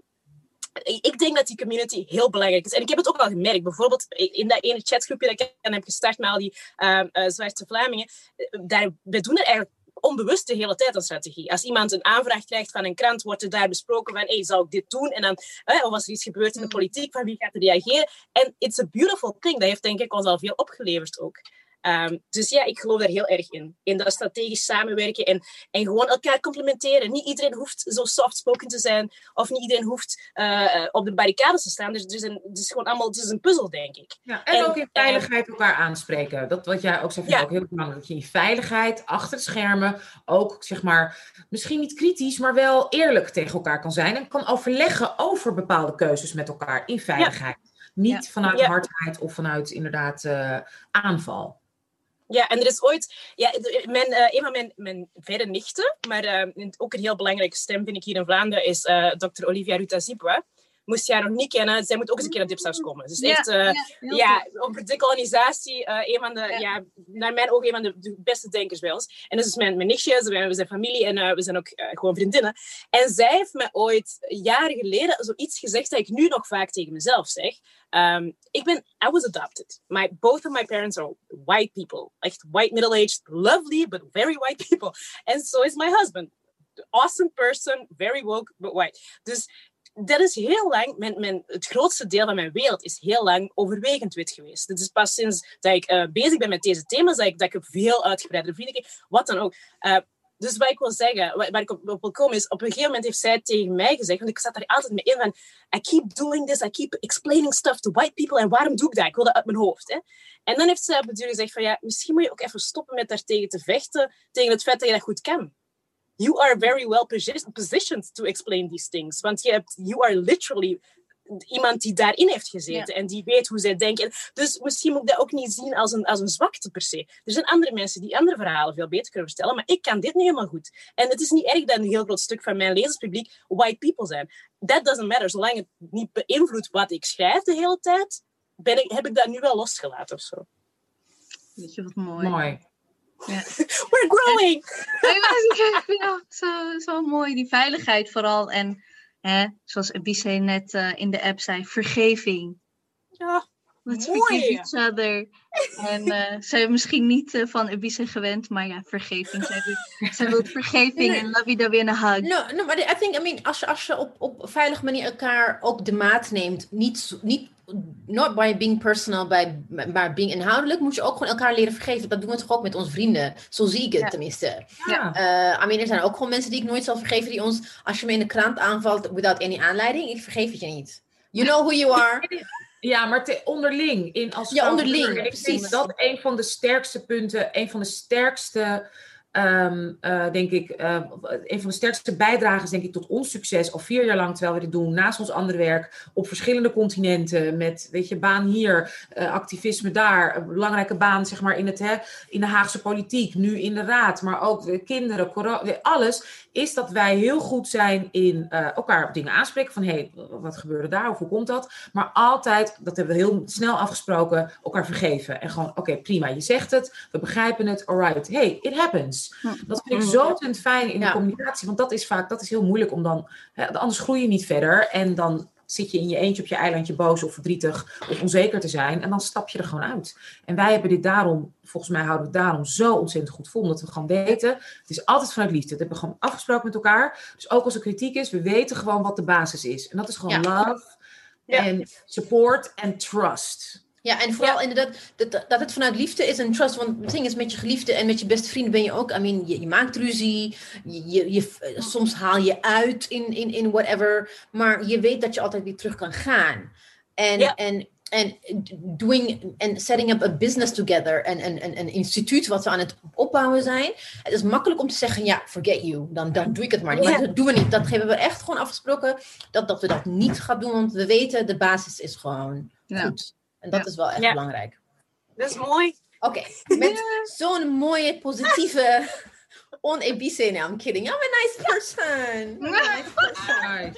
ik denk dat die community heel belangrijk is. En ik heb het ook al gemerkt. Bijvoorbeeld in dat ene chatgroepje dat ik heb gestart met al die uh, uh, Zwarte Vlamingen. Eh, daar, we doen er eigenlijk onbewust de hele tijd een strategie. Als iemand een aanvraag krijgt van een krant, wordt er daar besproken van, hey, zou ik dit doen? En dan, of als er iets gebeurt in de mm. politiek, van wie gaat er reageren? En it's a beautiful thing. Dat heeft denk ik ons al veel opgeleverd ook. Um, dus ja, ik geloof daar heel erg in. In dat strategisch samenwerken en, en gewoon elkaar complementeren. Niet iedereen hoeft zo soft-spoken te zijn, of niet iedereen hoeft uh, op de barricades te staan. Dus het is, het is gewoon allemaal het is een puzzel, denk ik. Ja, en, ook in veiligheid elkaar aanspreken. Dat wat jij ook zegt, vind ik ook heel belangrijk. Dat je in veiligheid, achter schermen, ook zeg maar, misschien niet kritisch, maar wel eerlijk tegen elkaar kan zijn. En kan overleggen over bepaalde keuzes met elkaar in veiligheid. Niet vanuit hardheid of vanuit inderdaad uh, aanval. Ja, en er is ooit, ja, mijn, uh, een van mijn, mijn verre nichten, maar uh, ook een heel belangrijke stem vind ik hier in Vlaanderen, is uh, Dr. Olivia Rutazibwa moest jij nog niet kennen, zij moet ook eens een keer naar Dipsaus komen. Dus echt, uh, ja, over decolonisatie, uh, een van de, ja. ja. naar mijn ogen, een van de, beste denkers bij ons. En dat is mijn, mijn nichtje, we zijn familie en uh, we zijn ook gewoon vriendinnen. En zij heeft me ooit jaren geleden zoiets gezegd dat ik nu nog vaak tegen mezelf zeg. Um, ik ben, I was adopted. My, both of my parents are white people. Echt white, middle-aged, lovely, but very white people. And so is my husband. Awesome person, very woke, but white. Dus dat is heel lang, mijn, mijn, het grootste deel van mijn wereld is heel lang overwegend wit geweest. Het is pas sinds dat ik uh, bezig ben met deze thema's dat ik, dat ik veel uitgebreidere vrienden wat dan ook. Uh, dus wat ik wil zeggen, waar, ik op, op wil komen is, op een gegeven moment heeft zij tegen mij gezegd, want ik zat daar altijd mee in van, I keep doing this, I keep explaining stuff to white people, en waarom doe ik dat? Ik wil dat uit mijn hoofd. Hè? En dan heeft zij op duur gezegd van, ja, misschien moet je ook even stoppen met daar tegen te vechten, tegen het feit dat je dat goed kan you are very well positioned to explain these things. Want je hebt, you are literally iemand die daarin heeft gezeten en die weet hoe zij denken. Dus misschien moet ik dat ook niet zien als een, als een zwakte per se. Er zijn andere mensen die andere verhalen veel beter kunnen vertellen, maar ik kan dit niet helemaal goed. En het is niet erg dat een heel groot stuk van mijn lezerspubliek white people zijn. That doesn't matter. Zolang het niet beïnvloedt wat ik schrijf de hele tijd, ben ik, heb ik dat nu wel losgelaten of zo. Weet je wat mooi. Mooi. Ja. We're growing! zo, zo mooi, die veiligheid vooral. En hè, zoals Ebise net uh, in de app zei, vergeving. Ja, Let's forgive each other. En uh, ze hebben misschien niet uh, van Ebise gewend, maar ja, vergeving. Zij wil, zij wil vergeving en love you weer een hug. No, no, maar I think, I mean, als je, als je op, op veilige manier elkaar ook de maat neemt, niet, niet not by being personal, by, maar being inhoudelijk, moet je ook gewoon elkaar leren vergeven. Dat doen we toch ook met onze vrienden. Zo zie ik het tenminste. Ja. Uh, I mean, er zijn ook gewoon mensen die ik nooit zal vergeven, die ons, als je me in de krant aanvalt without any aanleiding, ik vergeef het je niet. You know who you are. Ja, maar te, onderling. In als ja, onderling, precies. Dat een van de sterkste punten, een van de sterkste ehm, eh, denk ik, eh, een van de sterkste bijdragers, denk ik, tot ons succes. Al vier jaar lang, terwijl we dit doen, naast ons andere werk, op verschillende continenten. Met, weet je, baan hier, eh, activisme daar. Een belangrijke baan, zeg maar, in, het, hè, in de Haagse politiek. Nu in de raad, maar ook de kinderen, corona, alles. Is dat wij heel goed zijn in elkaar dingen aanspreken. Van, hé, hey, wat gebeurde daar? Of hoe komt dat? Maar altijd, dat hebben we heel snel afgesproken, elkaar vergeven. En gewoon, oké, prima, je zegt het, we begrijpen het, alright. Hey, it happens. Hm. Dat vind ik zo ontzettend fijn in de Ja. communicatie, want dat is vaak, dat is heel moeilijk om dan, hè, anders groei je niet verder en dan zit je in je eentje op je eilandje boos of verdrietig of onzeker te zijn en dan stap je er gewoon uit. En wij hebben dit daarom, volgens mij houden we het daarom zo ontzettend goed vol, omdat we gewoon weten, het is altijd vanuit liefde. Dat hebben we gewoon afgesproken met elkaar. Dus ook als er kritiek is, we weten gewoon wat de basis is. En dat is gewoon love Ja. en support en trust. Ja, en vooral inderdaad dat, dat het vanuit liefde is en trust. Want het ding is met je geliefde en met je beste vrienden ben je ook. I mean, je, je maakt ruzie. Je, je, je- eh, soms haal je uit in, in, in whatever. Maar je weet dat je altijd weer terug kan gaan. En, Ja. en, en doing en setting up a business together. En een, een, een instituut wat we aan het opbouwen zijn. Het is makkelijk om te zeggen, ja, forget you. Dan, dan doe ik het maar niet. Maar dat doen we niet. Dat hebben we echt gewoon afgesproken. Dat, dat we dat niet gaan doen. Want we weten, de basis is gewoon Ja. goed. En dat Ja. is wel echt Ja. belangrijk. Dat is mooi. Oké, met zo'n mooie, positieve, on-ABC, no, I'm kidding. I'm a nice person. I'm a nice person.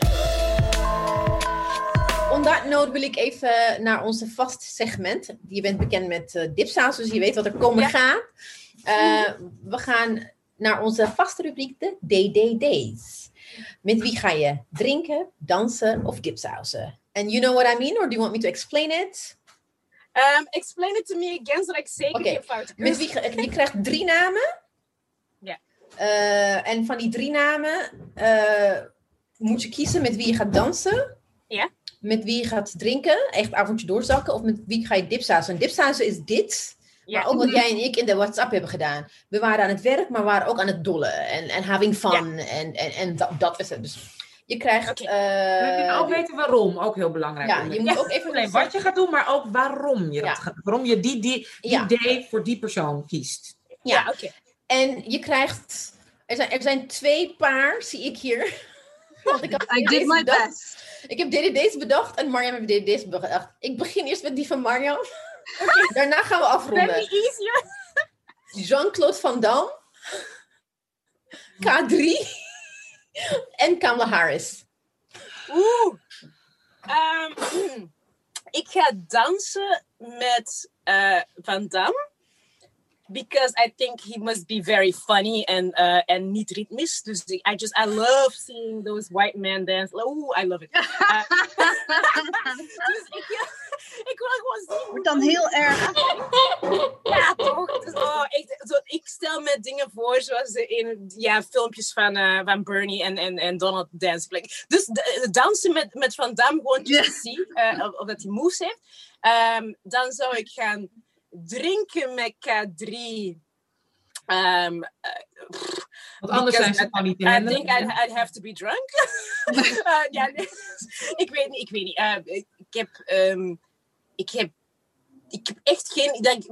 On that note wil ik even naar onze vast segment. Je bent bekend met eh dipsaus, dus je weet wat er komen Ja. gaat. Eh, we gaan naar onze vaste rubriek, de DDD's. Met wie ga je drinken, dansen of dipsausen? And you know what I mean, or do you want me to explain it? Um, explain it to me again, zodat ik zeker geen fout Met wie, je krijgt drie namen. Ja. Eh, en van die drie namen eh, moet je kiezen met wie je gaat dansen. Ja. Met wie je gaat drinken, echt avondje doorzakken. Of met wie ga je dipsausen. En dipsausen is dit. Ja. Maar ook wat jij en ik in de WhatsApp hebben gedaan. We waren aan het werk, maar waren ook aan het dollen. En, en having fun. En, en, en dat, dat is het. Dus je krijgt... Eh, We ook weten waarom, ook heel belangrijk. ja, je moet ook even... Alleen wat je gaat doen, maar ook waarom je, Ja. dat gaat, waarom je die, die, voor die persoon kiest. Ja, oké. En je krijgt. Er zijn, er zijn twee paar, zie ik hier. Want ik, had I did my bedacht. best. Ik heb DDD's bedacht en Marjam heeft DDD's bedacht. Ik begin eerst met die van Marjam. Daarna gaan we Very afronden. easy. Jean-Claude Van Damme. K3. en Kamala Harris. Oeh. Ehm, ik ga dansen met eh, Van Damme. Because I think he must be very funny and uh, and niet ritmisch. Dus I just I love seeing those white men dance. Oeh, I love it. Uh, dus ik, ik wil gewoon zien. Wordt dan heel erg. Ja, toch? Dus, oh, ik, zo, ik stel me dingen voor zoals in ja, filmpjes van, eh, van Bernie en, en, en Donald Dance. Like, dus de- dansen met, met Van Damme gewoon te zien eh, of, of dat hij moves heeft. Ehm, dan zou ik gaan drinken met K3. Ehm, eh, pff, Want anders zijn ze gewoon niet I think I'd, I'd have to be drunk. Eh, ja, nee, ik weet niet, ik weet niet. Eh, ik, heb, ehm, ik heb, ik heb echt geen, ik denk,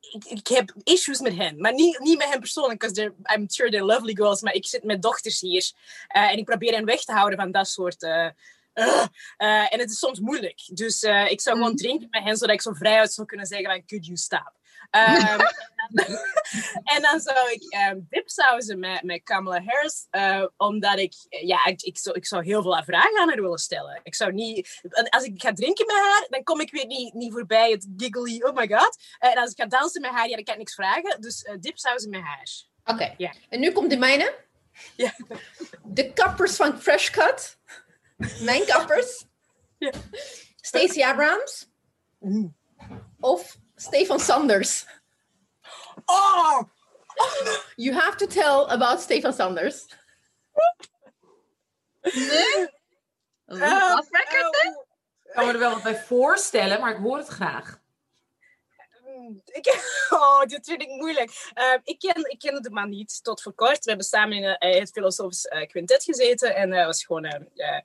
ik, ik heb issues met hen, maar niet, niet met hen persoonlijk, because I'm sure they're lovely girls, maar ik zit met dochters hier eh, en ik probeer hen weg te houden van dat soort. Eh, eh, en het is soms moeilijk. Dus eh, ik zou gewoon Mhm. drinken met hen, zodat ik zo vrij uit zou kunnen zeggen van, could you stop? Ehm, en dan zou ik ehm dipsausen met, met Kamala Harris, omdat ik, ja, ik, ik, zou, ik zou heel veel vragen aan haar willen stellen. Ik zou niet, als ik ga drinken met haar, dan kom ik weer niet, niet voorbij het giggly, oh my god. En als ik ga dansen met haar, ja, dan kan ik niks vragen. Dus dipsausen met haar. Oké. Ja. En nu komt de mijne. Ja. De kappers van Fresh Cut. Mijn kappers. Ja. Stacey Abrams. Mm. Of Stefan Sanders. Oh! You have to tell about Stefan Sanders. Record? eh, Ik kan me er wel wat bij voorstellen, maar ik hoor het graag. Ik, oh, dit vind ik moeilijk. Eh, ik, ken, ik kende de man niet tot voor kort. We hebben samen in eh, het filosofisch eh, quintet gezeten. En dat was gewoon... eh, eh,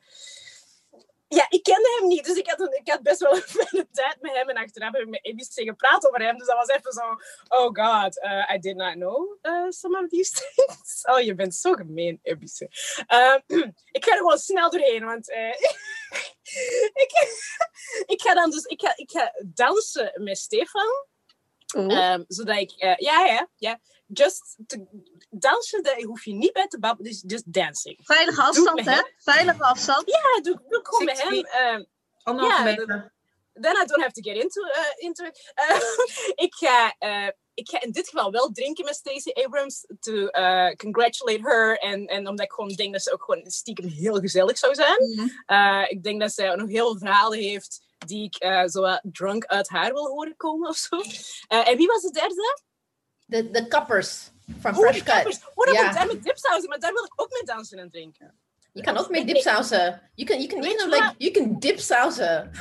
ja, ik kende hem niet, dus ik had, een, ik had best wel een fijne tijd met hem. En achteraf heb ik met ABC gepraat over hem. Dus dat was even zo, oh god, uh, I did not know uh, some of these things. Oh, je bent zo gemeen, ABC. Uh, ik ga er gewoon snel doorheen, want uh, ik, ik ga dan dus, ik ga, ik ga dansen met Stefan. Um, zodat ik, uh, ja, ja, ja. Just to, dansen, daar hoef je niet bij te babbelen, dus just dancing. Veilige afstand, hè? Veilige afstand. Ja, doe, doe gewoon met hem. Uh, Anderhalve ja, meter. Then I don't have to get into, uh, into it. Uh, ik, ga, uh, ik ga in dit geval wel drinken met Stacey Abrams. To uh, congratulate her. En, en omdat ik gewoon denk dat ze ook gewoon stiekem heel gezellig zou zijn. Mm -hmm. ik denk dat zij nog heel veel verhalen heeft die ik uh, zo drunk uit haar wil horen komen of zo. Uh, en wie was de derde? De, de kappers van oh, Fresh Cut. Kappers. Oh, dat daar met dipsausen, maar daar wil ik ook mee dansen en drinken. Je kan ook met dipsausen. You can, you can, you know, like, you can dipsausen.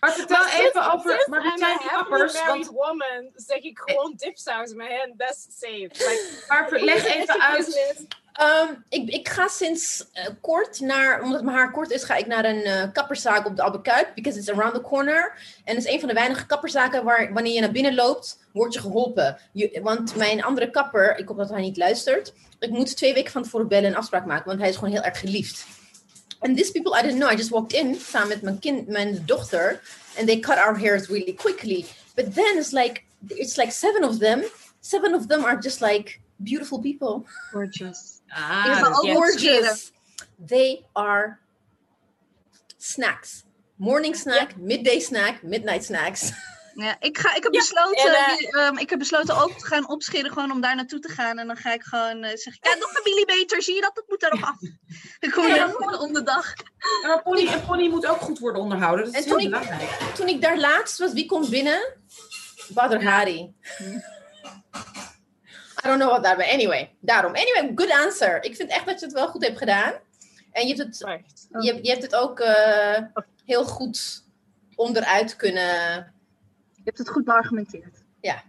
Maar vertel even over. Maar I'm a happily married woman. Zeg ik gewoon dipsausen met hen. That's safe. Like, maar leg even uit. Um, ik, ik ga sinds uh, kort naar, omdat mijn haar kort is, ga ik naar een uh, kapperszaak op de Albert Kuip. Because it's around the corner. En het is een van de weinige kapperszaken waar wanneer je naar binnen loopt, word je geholpen. Want mijn andere kapper, ik hoop dat hij niet luistert. Ik moet twee weken van tevoren bellen en afspraak maken, want hij is gewoon heel erg geliefd. And these people, I didn't know. I just walked in samen met mijn kind, mijn dochter. And they cut our hairs really quickly. But then it's like, it's like seven of them. Seven of them are just like beautiful people. Gorgeous. Ah, gorgeous. They are snacks. Morning snack, yeah. midday snack, midnight snacks. Ja, ik, ga, ik, heb ja, besloten, en, uh, um, ik heb besloten ook te gaan opscheren, gewoon om daar naartoe te gaan. En dan ga ik gewoon uh, zeggen, ja, nog een millimeter, zie je dat? Het moet erop af. ik kom ja, gewoon om de dag. Ja, maar pony, en pony moet ook goed worden onderhouden, dat is en heel toen belangrijk. Ik, toen ik daar laatst was, wie komt binnen? Badr Hari. Hm. I don't know what that, but anyway, daarom. Anyway, good answer. Ik vind echt dat je het wel goed hebt gedaan. En je hebt het, oh. je, je hebt het ook uh, heel goed onderuit kunnen... Je hebt het goed beargumenteerd. Ja.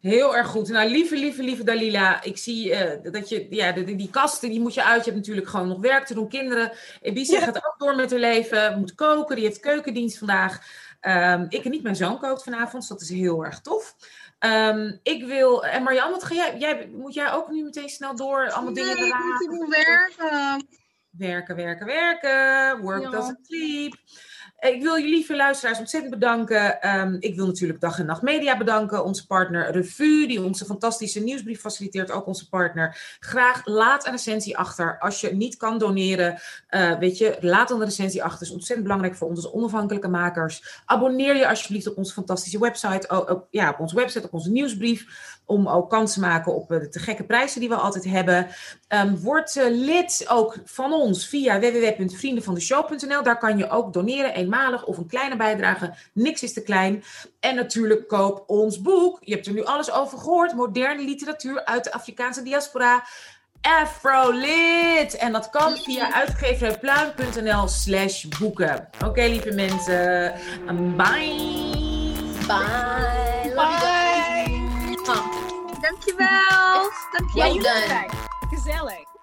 Heel erg goed. Nou, lieve, lieve, lieve Dalila. Ik zie uh, dat je, ja, die, die kasten, die moet je uit. Je hebt natuurlijk gewoon nog werk te doen. Kinderen. Ja. gaat ook door met haar leven. Moet koken. Die heeft keukendienst vandaag. Um, ik en niet mijn zoon kookt vanavond. Dus dat is heel erg tof. Um, ik wil. En Marjan, wat ga jij, jij? Moet jij ook nu meteen snel door? Allemaal nee, dingen eraan? Ik moet werken. Werken, werken, werken. Work ja. doesn't sleep. Ik wil jullie lieve luisteraars ontzettend bedanken. Um, ik wil natuurlijk Dag en Nacht Media bedanken. Onze partner Revue, die onze fantastische nieuwsbrief faciliteert. Ook onze partner. Graag laat een recensie achter. Als je niet kan doneren, uh, weet je, laat dan een recensie achter. Dat is ontzettend belangrijk voor ons als onafhankelijke makers. Abonneer je alsjeblieft op onze fantastische website. Op, ja, op onze website, op onze nieuwsbrief. Om ook kans te maken op de te gekke prijzen die we altijd hebben. Um, word uh, lid ook van ons via www.vriendenvandeshow.nl. Daar kan je ook doneren, eenmalig of een kleine bijdrage. Niks is te klein. En natuurlijk koop ons boek. Je hebt er nu alles over gehoord. Moderne literatuur uit de Afrikaanse diaspora. Afrolit. En dat kan via uitgeverijpluim.nl slash boeken. Oké, lieve mensen. Bye. Bye. Dankjewel. Dankjewel. Ja, Gezellig.